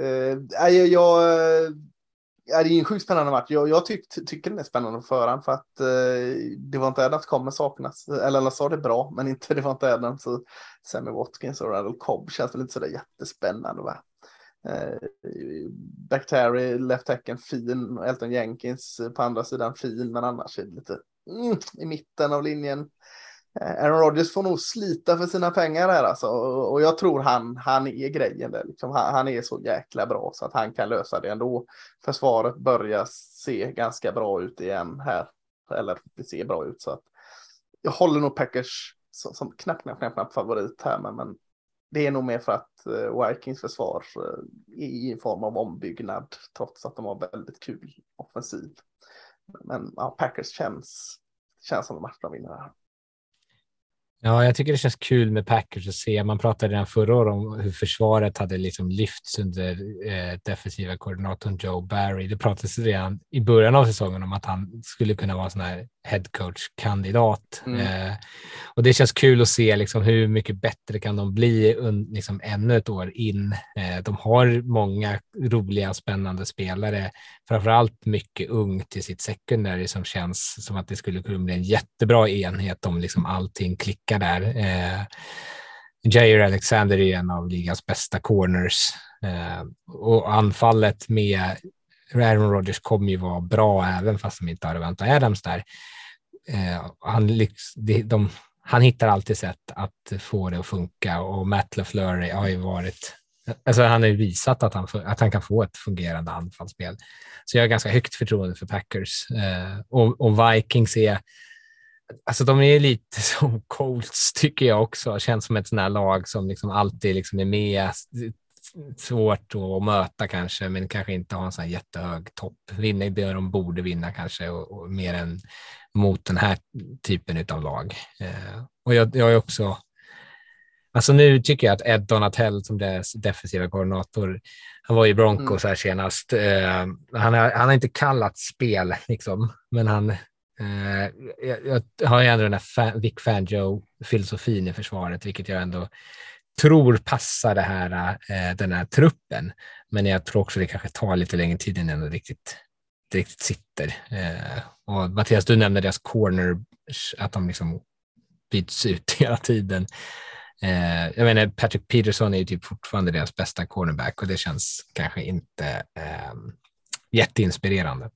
Eh, jag eh, Ja, det är en sjukt spännande match. Jag, jag tyck, tycker den är spännande på förhand för att eh, det var inte Adams kommer saknas. Eller alla sa det bra, men inte det var inte Adams. Så Sammy Watkins och Randall Cobb känns väl inte sådär jättespännande. Va? Eh, Bacteri, left tacken fin, Elton Jenkins eh, på andra sidan fin, men annars är det lite mm, i mitten av linjen. Eh, Aaron Rodgers får nog slita för sina pengar här alltså. Och jag tror han, han är grejen där. Liksom, han, han, är så jäkla bra så att han kan lösa det ändå. Försvaret börjar se ganska bra ut igen här. Eller det ser bra ut så att jag håller nog Packers som, som knappt, knappt, knappt, knapp favorit här. Men, men det är nog mer för att uh, Vikings försvar uh, är i en form av ombyggnad trots att de har väldigt kul offensiv. Men ja, Packers känns, känns som en match de vinner här. Ja, jag tycker det känns kul med Packers att se. Man pratade redan förra året om hur försvaret hade liksom lyfts under eh, defensiva koordinatorn Joe Barry. Det pratades redan i början av säsongen om att han skulle kunna vara en sån här headcoach-kandidat. Mm. Eh, och det känns kul att se liksom hur mycket bättre kan de bli liksom ännu ett år in. Eh, de har många roliga spännande spelare, framför allt mycket ungt i sitt secondary som känns som att det skulle kunna bli en jättebra enhet om liksom allting klickar där. Eh, Jair Alexander är en av ligans bästa corners eh, och anfallet med Aaron Rodgers kommer ju vara bra även fast de inte har väntat Adams där. Eh, han, de, de, han hittar alltid sätt att få det att funka och Matt LaFleur har ju varit Alltså han har ju visat att han, att han kan få ett fungerande anfallsspel. Så jag har ganska högt förtroende för Packers. Eh, och, och, Vikings är, alltså de är lite (laughs) som Colts tycker jag också. Känns som ett sånt här lag som liksom alltid liksom är med. Svårt att möta kanske, men kanske inte har en sån här jättehög topp. Vinner det de borde vinna kanske och, och mer än mot den här typen av lag. Eh, och jag, jag är också Alltså nu tycker jag att Ed Donatell som deras defensiva koordinator, han var i Broncos mm. här senast. Eh, han, har, han har inte kallat spel, liksom, men han eh, jag, jag, har ju ändå den här fan, Vic Fangio-filosofin i försvaret, vilket jag ändå tror passar det här, eh, den här truppen. Men jag tror också det kanske tar lite längre tid innan det riktigt, det riktigt sitter. Eh, och Mattias, du nämnde deras corner, att de liksom byts ut (laughs) hela tiden. Eh, jag menar, Patrick Peterson är ju typ fortfarande deras bästa cornerback och det känns kanske inte eh, jätteinspirerande.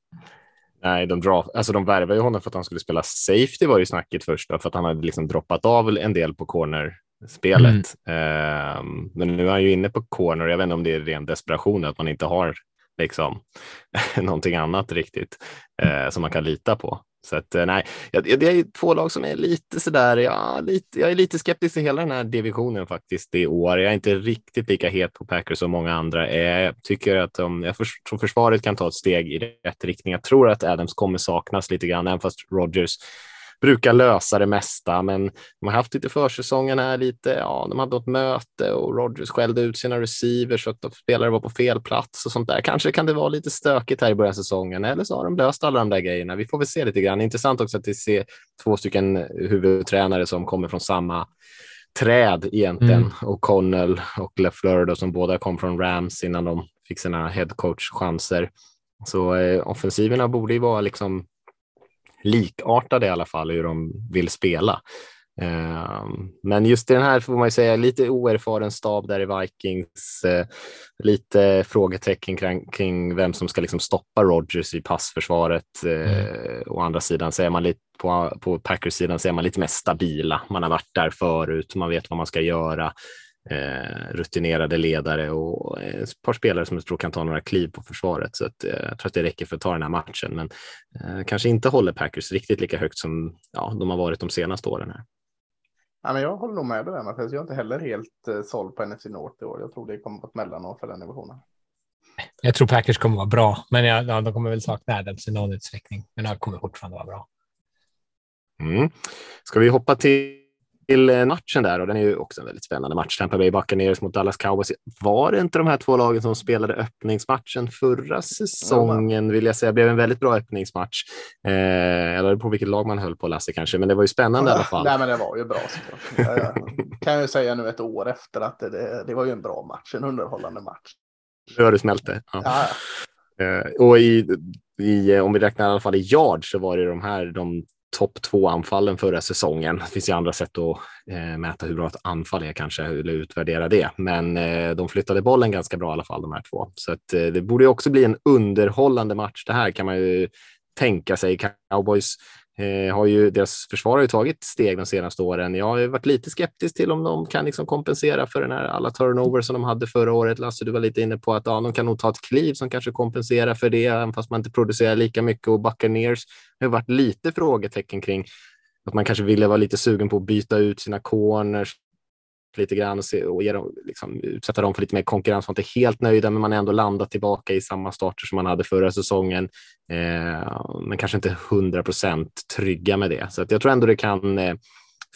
Nej, de, dra, alltså de värvade ju honom för att han skulle spela safety var ju snacket först då, för att han hade liksom droppat av en del på cornerspelet. Mm. Um, men nu är han ju inne på corner. Jag vet inte om det är ren desperation att man inte har liksom (laughs) någonting annat riktigt eh, som man kan lita på. Så att, eh, nej, det är två lag som är lite sådär, ja, lite, jag är lite skeptisk till hela den här divisionen faktiskt i år. Jag är inte riktigt lika het på Packers som många andra är. Jag tycker att de, jag tror försvaret kan ta ett steg i rätt riktning. Jag tror att Adams kommer saknas lite grann, även fast Rogers brukar lösa det mesta, men de har haft lite försäsongen här lite. Ja, de hade något möte och Rogers skällde ut sina receivers så att spelare var på fel plats och sånt där. Kanske kan det vara lite stökigt här i början av säsäsongen eller så har de löst alla de där grejerna. Vi får väl se lite grann. Intressant också att se två stycken huvudtränare som kommer från samma träd egentligen. Mm. Och Connell och LeFleur som båda kom från Rams innan de fick sina headcoach-chanser. Så eh, offensiverna borde ju vara liksom likartade i alla fall hur de vill spela. Eh, men just i den här får man ju säga lite oerfaren stab där i Vikings, eh, lite frågetecken kring, kring vem som ska liksom stoppa Rogers i passförsvaret. Mm. Å andra sidan så är man lite på, på Packers sidan så är man lite mer stabila. Man har varit där förut, man vet vad man ska göra rutinerade ledare och eh, ett par spelare som jag tror kan ta några kliv på försvaret. Så att, eh, jag tror att det räcker för att ta den här matchen, men eh, kanske inte håller Packers riktigt lika högt som ja, de har varit de senaste åren. här. Ja, men jag håller nog med dig där Mattias. Jag är inte heller helt eh, såld på NFC North i år. Jag tror det kommer på ett mellanår för den divisionen. Jag tror Packers kommer vara bra, men ja, de kommer väl sakna Adams i någon utsträckning. Men de kommer fortfarande vara bra. Mm. Ska vi hoppa till till eh, matchen där och den är ju också en väldigt spännande match. Tampa Bay Buccaneers mot Dallas Cowboys. Var det inte de här två lagen som spelade öppningsmatchen förra säsongen? Vill jag säga det blev en väldigt bra öppningsmatch. Eh, eller på vilket lag man höll på Lasse kanske, men det var ju spännande ja, i alla fall. Nej, men det var ju bra. Jag kan ju säga nu ett år efter att det, det, det var ju en bra match, en underhållande match. Det smälte. Ja. Ja, eh, och i, i, om vi räknar i alla fall i yard så var det de här de topp två anfallen förra säsongen. Det finns ju andra sätt att eh, mäta hur bra ett anfall är kanske, eller utvärdera det. Men eh, de flyttade bollen ganska bra i alla fall, de här två. Så att, eh, det borde också bli en underhållande match. Det här kan man ju tänka sig. Cowboys Eh, har ju, deras försvar har ju tagit steg de senaste åren. Jag har varit lite skeptisk till om de kan liksom kompensera för den här alla turnovers som de hade förra året. Lasse, du var lite inne på att ja, de kan nog ta ett kliv som kanske kompenserar för det, även fast man inte producerar lika mycket. Och Buccaneers har varit lite frågetecken kring att man kanske ville vara lite sugen på att byta ut sina corners lite grann och, se, och ge dem, liksom, utsätta dem för lite mer konkurrens. Man är inte helt nöjda, men man är ändå landat tillbaka i samma starter som man hade förra säsongen. Eh, men kanske inte hundra procent trygga med det. Så att jag tror ändå det kan eh,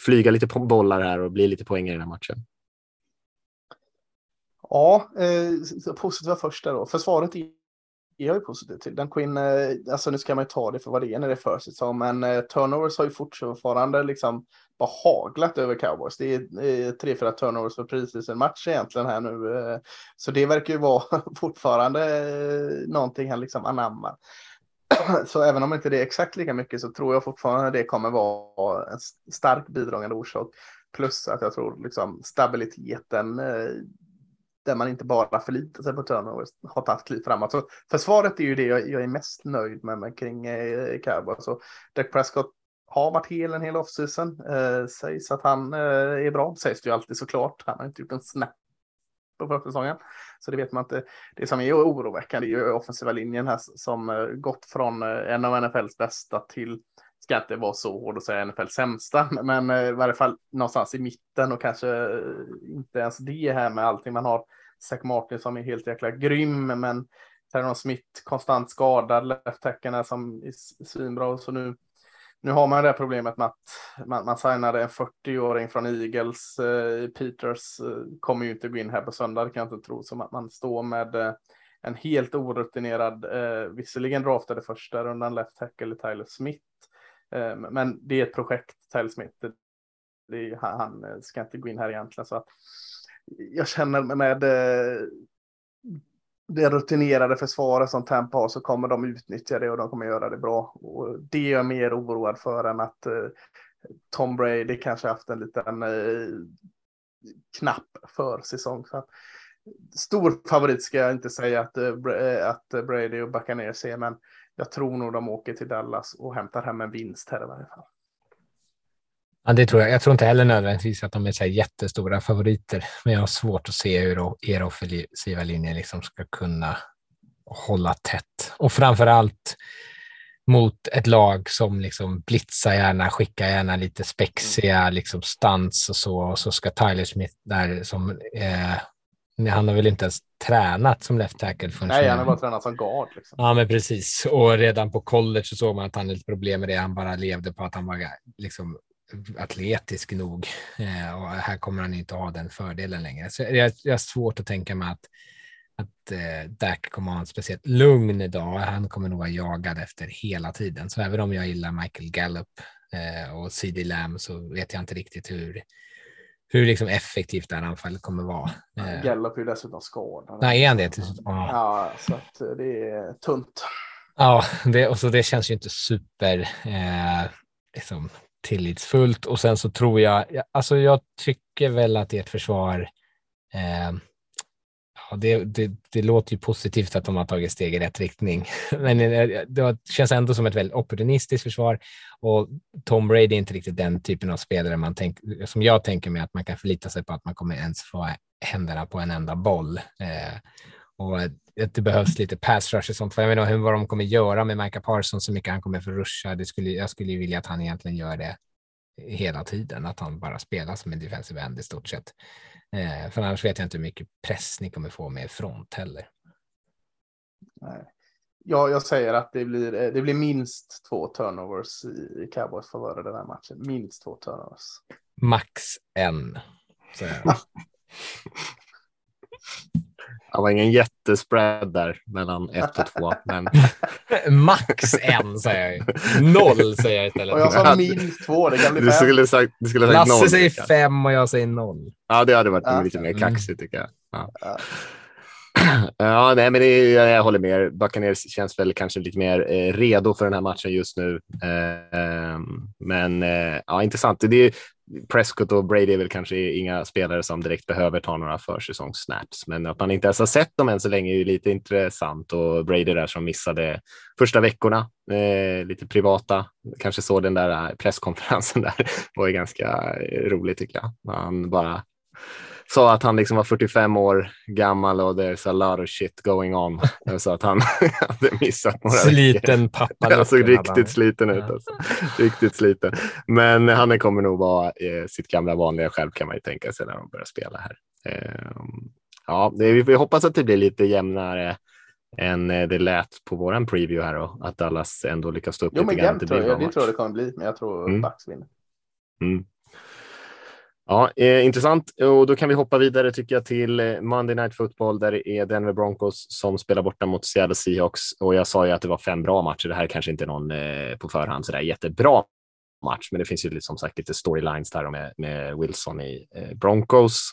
flyga lite på bollar här och bli lite poäng i den här matchen. Ja, eh, positiva först där då. Försvaret är jag ju positiv till. Den Quinn, eh, alltså nu ska man ju ta det för vad det är när det är försäsong, men eh, turnovers har ju fortfarande liksom bara haglat över cowboys. Det är eh, tre, fyra turnovers för precis en match egentligen här nu. Så det verkar ju vara (laughs) fortfarande någonting han liksom anammar. (clears throat) Så även om inte det är exakt lika mycket så tror jag fortfarande det kommer vara en stark bidragande orsak. Plus att jag tror liksom stabiliteten där man inte bara förlitar sig på turnovers, har tagit kliv framåt. Så försvaret är ju det jag, jag är mest nöjd med, med kring eh, Cowboys. Så Dak Prescott har varit hel en hel offseason. Eh, sägs att han eh, är bra, sägs det ju alltid såklart. Han har inte gjort en snap på försäsongen. Så det vet man inte. Det som är oroväckande är ju offensiva linjen här som eh, gått från eh, en av NFLs bästa till ska inte vara så hård att säga NFLs sämsta, (laughs) men eh, i varje fall någonstans i mitten och kanske eh, inte ens det här med allting man har Zack Martin som är helt jäkla grym, men Terron Smith konstant skadad, left som är svinbra. Så nu, nu har man det problemet med att man, man signade en 40-åring från Eagles. Eh, Peters eh, kommer ju inte gå in här på söndag, det kan jag inte tro. Så man, man står med eh, en helt orutinerad, eh, visserligen draftade första rundan left tackle Tyler Smith. Ehm, men det är ett projekt, Tyler Smith. Det är, han, eh, ska inte gå in här egentligen. Så att, jag känner med eh, det rutinerade försvaret som Tampa har så kommer de utnyttja det och de kommer göra det bra. Och det är jag mer oroad för än att eh, Tom Brady kanske haft en liten knapp knapp försäsong. Så stor favorit ska jag inte säga att, att Brady och Buccaneers är, men jag tror nog de åker till Dallas och hämtar hem en vinst här i varje fall. Ja, det tror jag. Jag tror inte heller nödvändigtvis att de är så jättestora favoriter, men jag har svårt att se hur er offensiva linje liksom ska kunna hålla tätt. Och framför allt mot ett lag som liksom blitzar gärna, skickar gärna lite spexiga liksom stunts och så. Och så ska Tyler Smith där som eh, han har väl inte ens tränat som left tackle. Nej, han har bara tränat som guard. Liksom. Ja, men precis. Och redan på college så såg man att han hade ett problem med det. Han bara levde på att han var liksom atletisk nog eh, och här kommer han inte ha den fördelen längre. Så jag, jag har svårt att tänka mig att, att eh, Dak kommer ha en speciellt lugn idag. Han kommer nog vara jagad efter hela tiden. Så även om jag gillar Michael Gallup eh, och CD Lamb så vet jag inte riktigt hur, hur liksom effektivt det här anfallet kommer vara. Eh, Gallup är ju dessutom skadad. Nej, är han det? Ja. ja, så att eh, det är tunt. Ja, det, och så det känns ju inte super eh, liksom, tillitsfullt och sen så tror jag, alltså jag tycker väl att ert försvar, eh, det, det, det, låter ju positivt att de har tagit steg i rätt riktning, (laughs) men eh, det känns ändå som ett väldigt opportunistiskt försvar och Tom Brady är inte riktigt den typen av spelare man tänk, som jag tänker mig att man kan förlita sig på att man kommer ens få händerna på en enda boll. Eh, och att det behövs lite pass rush och sånt. För jag vet inte vad de kommer göra med Micah Parsons, så mycket han kommer få ruscha. Det skulle, jag skulle ju vilja att han egentligen gör det hela tiden, att han bara spelar som en defensive end i stort sett. Eh, för annars vet jag inte hur mycket press ni kommer få med front heller. Nej. Ja, jag säger att det blir, det blir minst två turnovers i Cowboys favör den här matchen. Minst två turnovers. Max en. (laughs) Det var ingen jättespread där mellan ett och två. Men... (laughs) Max en säger jag. Noll säger jag istället. Och jag sa minst två, det kan bli du fem. skulle sagt, du skulle ha sagt Lasse noll. säger Rickard. fem och jag säger noll. Ja, det hade varit Ja. lite mer Mm. kaxigt tycker jag. Ja. Ja. (clears throat) Ja, nej, men det jag håller med. Buccaneers känns väl kanske lite mer eh, redo för den här matchen just nu. Eh, ehm, men eh, ja, intressant. Det är, Prescott och Brady är väl kanske inga spelare som direkt behöver ta några försäsongssnaps, men att man inte ens har sett dem än så länge är ju lite intressant och Brady där som missade första veckorna, eh, lite privata, kanske så den där eh, presskonferensen där (laughs) var ju ganska roligt rolig tycker jag. Han bara sa att han liksom var 45 år gammal och there's a lot of shit going on. (laughs) Så att han (laughs) hade missat några veckor. Sliten pappa. Han såg riktigt sliten ut. Alltså. Riktigt sliten. Men han kommer nog vara eh, sitt gamla vanliga själv kan man ju tänka sig när de börjar spela här. Eh, ja, det, vi hoppas att det blir lite jämnare än eh, det lät på våran preview här och att Dallas ändå lyckas stå upp Jo, lite men grann. jämnt Det tror blir jag. Det tror jag det kommer bli, men jag tror Mm. Bucks vinner. Mm. Ja, eh, intressant. Och då kan vi hoppa vidare tycker jag till eh, Monday Night Football där det är Denver Broncos som spelar borta mot Seattle Seahawks. Och jag sa ju att det var fem bra matcher. Det här kanske inte är någon eh, på förhand så där jättebra match, men det finns ju som sagt lite storylines där med, med Wilson i eh, Broncos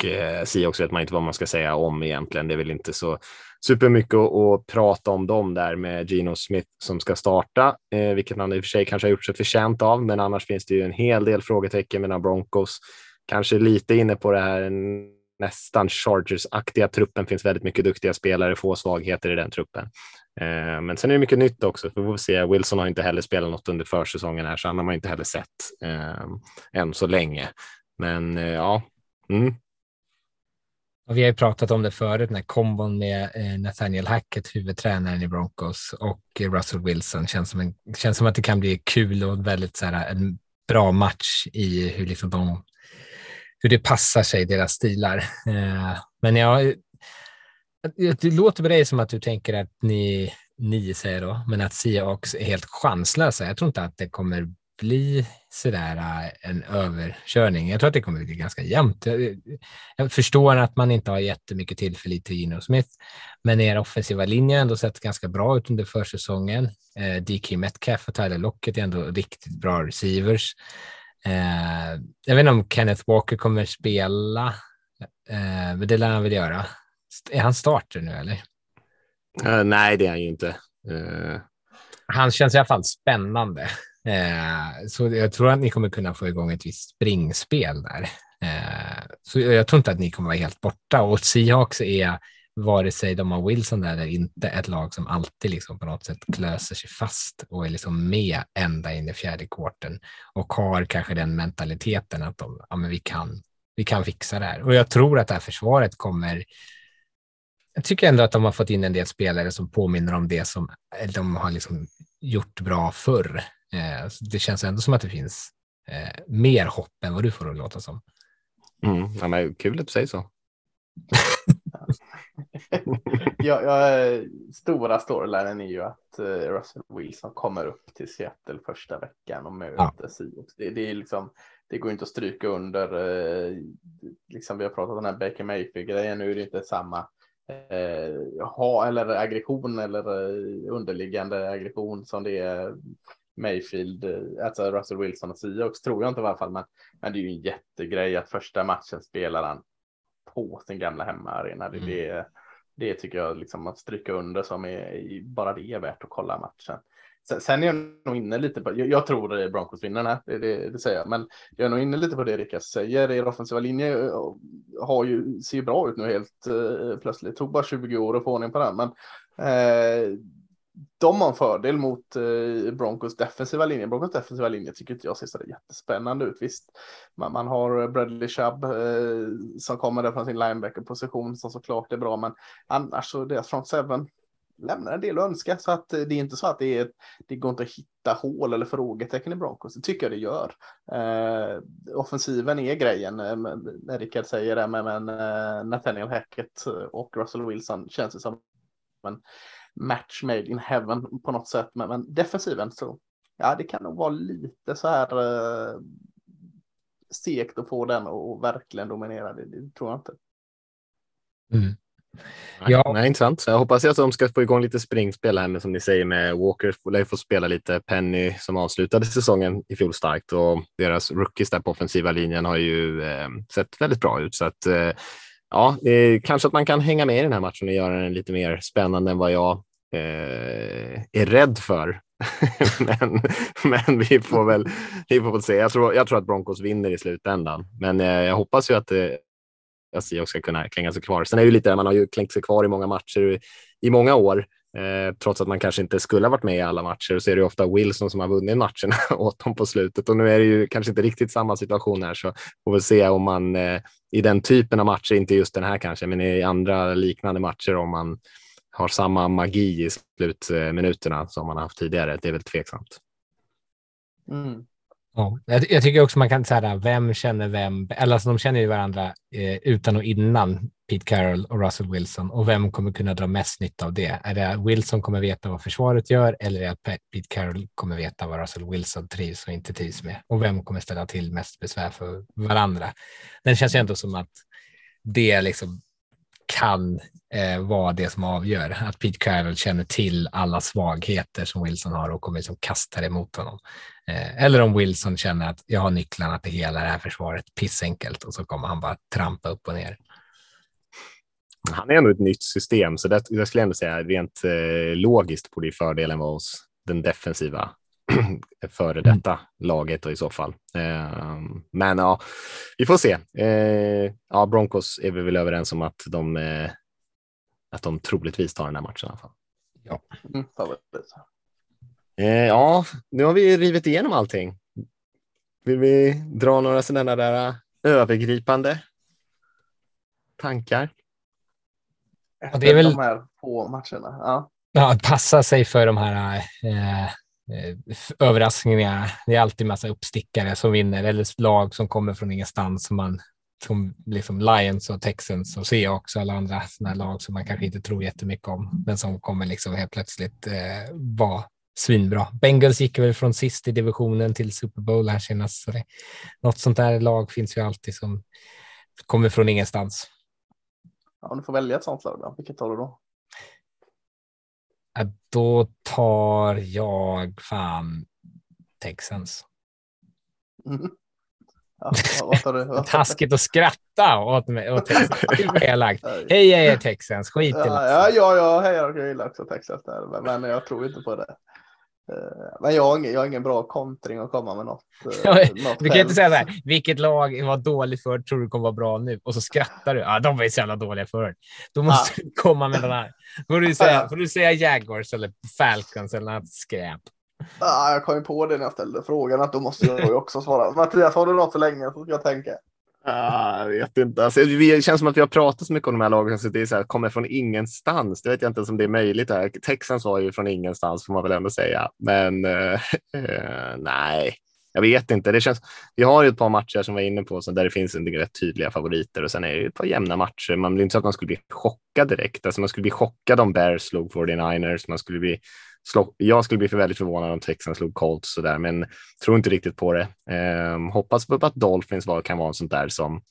och eh, Seahawks vet man inte vad man ska säga om egentligen. Det är väl inte så supermycket att, att prata om dem där med Gino Smith som ska starta, eh, vilket han i och för sig kanske har gjort sig förtjänt av, men annars finns det ju en hel del frågetecken mellan Broncos. Kanske lite inne på det här nästan Chargers-aktiga truppen. finns väldigt mycket duktiga spelare, få svagheter i den truppen. Eh, men sen är det mycket nytt också. För vi får se. Wilson har inte heller spelat något under försäsongen här, så han har man inte heller sett eh, än så länge. Men eh, ja, mm. Och vi har ju pratat om det förut, den här kombon med eh, Nathaniel Hackett, huvudtränaren i Broncos, och Russell Wilson. Känns som, en, känns som att det kan bli kul och väldigt så här, en bra match i hur, liksom de, hur det passar sig, deras stilar. Eh, men jag, det låter på dig som att du tänker att ni, ni säger då, men att Seahawks är helt chanslösa. Jag tror inte att det kommer bli sådär äh, en överkörning. Jag tror att det kommer bli ganska jämnt. Jag, jag förstår att man inte har jättemycket tillförlit till Gino Smith, men er offensiva linje har ändå sett ganska bra ut under försäsongen. Eh, DK Metcalf och Tyler Lockett är ändå riktigt bra receivers. Eh, jag vet inte om Kenneth Walker kommer spela, eh, men det lär han väl göra. Är han starter nu eller? Uh, nej, det är han ju inte. Uh... Han känns i alla fall spännande. Eh, så jag tror att ni kommer kunna få igång ett visst springspel där. Eh, så jag tror inte att ni kommer vara helt borta. Och Seahawks är, vare sig de har Wilson där eller inte, ett lag som alltid liksom på något sätt klöser sig fast och är liksom med ända in i fjärde kvarten och har kanske den mentaliteten att de, ja, men vi, kan, vi kan fixa det här. Och jag tror att det här försvaret kommer jag tycker ändå att de har fått in en del spelare som påminner om det som de har liksom gjort bra förr. Eh, det känns ändå som att det finns eh, mer hopp än vad du får det att låta som. Mm, ja, men kul att du säger så. (laughs) ja, ja, stora storylinen är ju att uh, Russell Wilson kommer upp till Seattle första veckan och möter ja. Seahawks. Det, det, är liksom, det går inte att stryka under. Liksom vi har pratat om den här Baker Mayfield-grejen. Nu är det inte samma uh, ha eller aggression eller underliggande aggression som det är Mayfield, alltså Russell Wilson och Seahawks tror jag inte i alla fall. Men, men det är ju en jättegrej att första matchen spelar han på sin gamla hemmaarena. Mm. Det, det tycker jag liksom att stryka under som är bara det är värt att kolla matchen. Sen, sen är jag nog inne lite på, jag, jag tror det är Broncos vinner här, det, det, det, säger jag, men jag är nog inne lite på det Rickard säger. Er offensiva linje har ju, ser ju bra ut nu helt uh, plötsligt. Tog bara 20 år att få ordning på den, men uh, de har en fördel mot eh, Broncos defensiva linje. Broncos defensiva linje tycker inte jag ser så jättespännande ut. Visst, man, man har Bradley Chubb eh, som kommer där från sin linebacker-position som såklart är bra, men annars så alltså deras front seven lämnar en del att önska så att eh, det är inte så att det är det går inte att hitta hål eller frågetecken i Broncos. Det tycker jag det gör. Eh, offensiven är grejen eh, när Rickard säger det, men, men eh, Nathaniel Hackett och Russell Wilson känns det som men match made in heaven på något sätt. Men, men defensiven så, ja, det kan nog vara lite så här eh, segt att få den och verkligen dominera. Det, det tror jag inte. Mm. Ja. Nej, intressant. Så jag hoppas att de ska få igång lite springspel här med som ni säger med Walker. Lär få spela lite. Penny som avslutade säsongen i fjol starkt och deras rookies där på offensiva linjen har ju eh, sett väldigt bra ut. Så att eh, ja, eh, kanske att man kan hänga med i den här matchen och göra den lite mer spännande än vad jag eh, är rädd för. (laughs) men, men vi får väl vi får väl se. Jag tror, jag tror att Broncos vinner i slutändan, men eh, jag hoppas ju att eh, ska kunna klänga sig kvar. Sen är det ju lite, man har ju klängt sig kvar i många matcher i många år, eh, trots att man kanske inte skulle ha varit med i alla matcher. Så är det ju ofta Wilson som har vunnit matcherna (laughs) åt dem på slutet och nu är det ju kanske inte riktigt samma situation här, så får vi se om man eh, i den typen av matcher, inte just den här kanske, men i andra liknande matcher om man har samma magi i slutminuterna som man har haft tidigare. Det är väl tveksamt. Mm. Ja, jag, jag, tycker också man kan säga vem känner vem, eller alltså de känner ju varandra eh, utan och innan Pete Carroll och Russell Wilson och vem kommer kunna dra mest nytta av det? Är det att Wilson kommer veta vad försvaret gör eller är det att Pete Carroll kommer veta vad Russell Wilson trivs och inte trivs med? Och vem kommer ställa till mest besvär för varandra? Den känns ju ändå som att det liksom kan eh, vara det som avgör. Att Pete Carroll känner till alla svagheter som Wilson har och kommer liksom kasta det emot honom. Eh, eller om Wilson känner att jag har nycklarna till hela det här försvaret, pissenkelt, och så kommer han bara trampa upp och ner. Han är ändå ett nytt system, så det, jag skulle ändå säga rent eh, logiskt borde fördelen vara hos den defensiva (clears throat) före mm. detta mm. laget och i så fall. Eh, men ja, vi får se. Eh, ja, Broncos är vi väl överens om att de, eh, att de troligtvis tar den här matchen i alla fall. Ja. Mm, ja, nu har vi rivit igenom allting. Vill vi dra några sådana där äh, övergripande tankar? Efter det är väl... de här få matcherna. Ja. Ja, passa sig för de här eh, eh, överraskningarna. Det är alltid massa uppstickare som vinner eller lag som kommer från ingenstans som man som liksom Lions och Texans och Seahawks och alla andra sådana lag som man kanske inte tror jättemycket om, men som kommer liksom helt plötsligt eh, vara svinbra. Bengals gick väl från sist i divisionen till Super Bowl här senast. Så det, något sånt där lag finns ju alltid som kommer från ingenstans. Ja, om du får välja ett sånt lag då, vilket tar du då? Ja, då tar jag fan Texans. Mm. (laughs) Ja, vad tar du? Vad (laughs) Taskigt att skratta åt mig. Åt Texans. (laughs) Hej, är Texans. Skit i ja, ja, ja, jag hejar och gillar också Texas där, men jag tror inte på det. Eh, men jag har, ingen, jag har ingen bra kontring att komma med något. (laughs) Eh, något du kan inte säga så här, vilket lag var dåligt för tror du kommer vara bra nu? Och så skrattar du. Ja, de var ju så jävla dåliga förr. Då måste ah. du komma med den här. Får du, säga, får du säga Jaguars eller Falcons eller något skräp? Ja, jag kom ju på det när jag ställde frågan att då måste jag också svara. Mattias, har du något för länge så ska jag tänka. Ah, jag vet inte. Alltså, det känns som att vi har pratat så mycket om de här lagen så det är så här, kommer från ingenstans. Det vet jag inte ens om det är möjligt. Här. Texans var ju från ingenstans får man väl ändå säga. Men eh, (laughs) eh nej, jag vet inte. Det känns, vi har ju ett par matcher som var inne på så där det finns en del rätt tydliga favoriter och sen är det ett par jämna matcher. Man blir inte så att man skulle bli chockad direkt. Alltså man skulle bli chockad om Bears slog 49ers. Man skulle bli jag skulle bli för väldigt förvånad om Texans slog Colts så där, men tror inte riktigt på det. Eh, hoppas på att Dolphins var, kan vara en sånt där som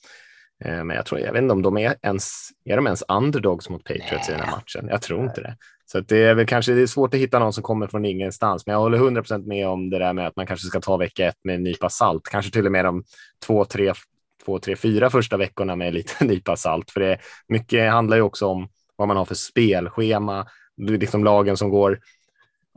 eh, men jag tror, jag vet inte om de är ens, är de ens underdogs mot Patriots Nej. i den här matchen? Jag tror inte det. Så det är väl kanske det är svårt att hitta någon som kommer från ingenstans, men jag håller 100 procent med om det där med att man kanske ska ta vecka ett med en nypa salt, kanske till och med de två, tre, två, tre, fyra första veckorna med lite (laughs) nypa salt, för det mycket handlar ju också om vad man har för spelschema, liksom lagen som går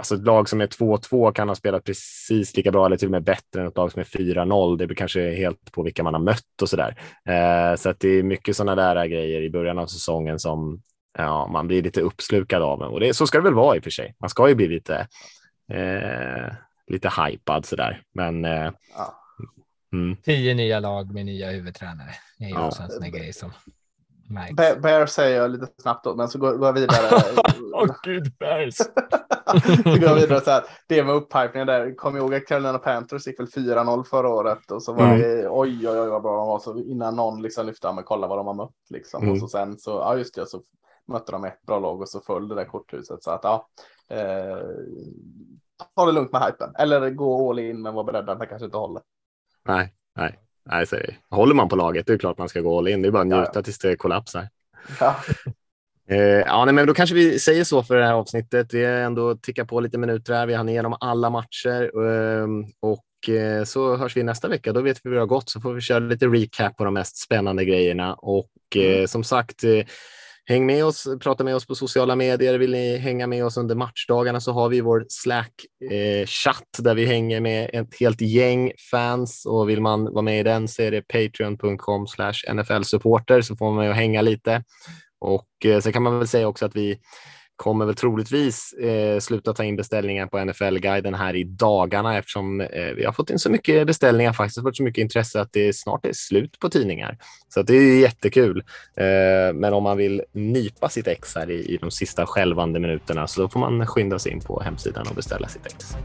Alltså ett lag som är 2-2 kan ha spelat precis lika bra eller till och med bättre än ett lag som är 4-0. Det blir kanske helt på vilka man har mött och så där. Eh, så att det är mycket sådana där grejer i början av säsongen som ja, man blir lite uppslukad av. Och det, så ska det väl vara i och för sig. Man ska ju bli lite, eh, lite hypad så där. Men eh, ja. mm. Tio nya lag med nya huvudtränare. Det är ju ja. också en sån grej som Bear, Bear säger jag lite snabbt då, men så går, går jag vidare. (laughs) Åh oh, gud, Bears. (laughs) så går jag vidare så här. Det med upphypningen där. Kom ihåg att Carolina Panthers gick väl 4-0 förra året och så var mm. det oj, oj, oj vad bra de var. Så innan någon liksom lyfte, men kolla vad de har mött liksom. Mm. Och så sen så, ja just det, så mötte de ett bra lag och så föll det där korthuset. Så att ja, eh, ta det lugnt med hypen eller gå all in men var beredda att det kanske inte håller. Nej, nej, nej, så Håller man på laget, det är klart man ska gå all in. Det är bara att njuta ja, tills det kollapsar. Ja. (laughs) Eh, ja, nej, men då kanske vi säger så för det här avsnittet. Vi har ändå tickat på lite minuter här. Vi har igenom alla matcher eh, och eh, så hörs vi nästa vecka. Då vet vi hur det har gått så får vi köra lite recap på de mest spännande grejerna och eh, mm. som sagt eh, Häng med oss, prata med oss på sociala medier. Vill ni hänga med oss under matchdagarna så har vi vår Slack-chatt eh, där vi hänger med ett helt gäng fans och vill man vara med i den så är det patreon.com nfl-supporter så får man ju hänga lite. Och eh, sen kan man väl säga också att vi kommer väl troligtvis eh, sluta ta in beställningar på NFL-guiden här i dagarna eftersom eh, vi har fått in så mycket beställningar, faktiskt fått så mycket intresse att det snart är slut på tidningar. Så det är jättekul. Eh, men om man vill nypa sitt ex här i, i de sista skälvande minuterna så då får man skynda sig in på hemsidan och beställa sitt ex.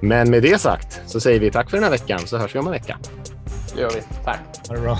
Men med det sagt så säger vi tack för den här veckan så hörs vi om en vecka. Det gör vi. Tack. Ha det bra.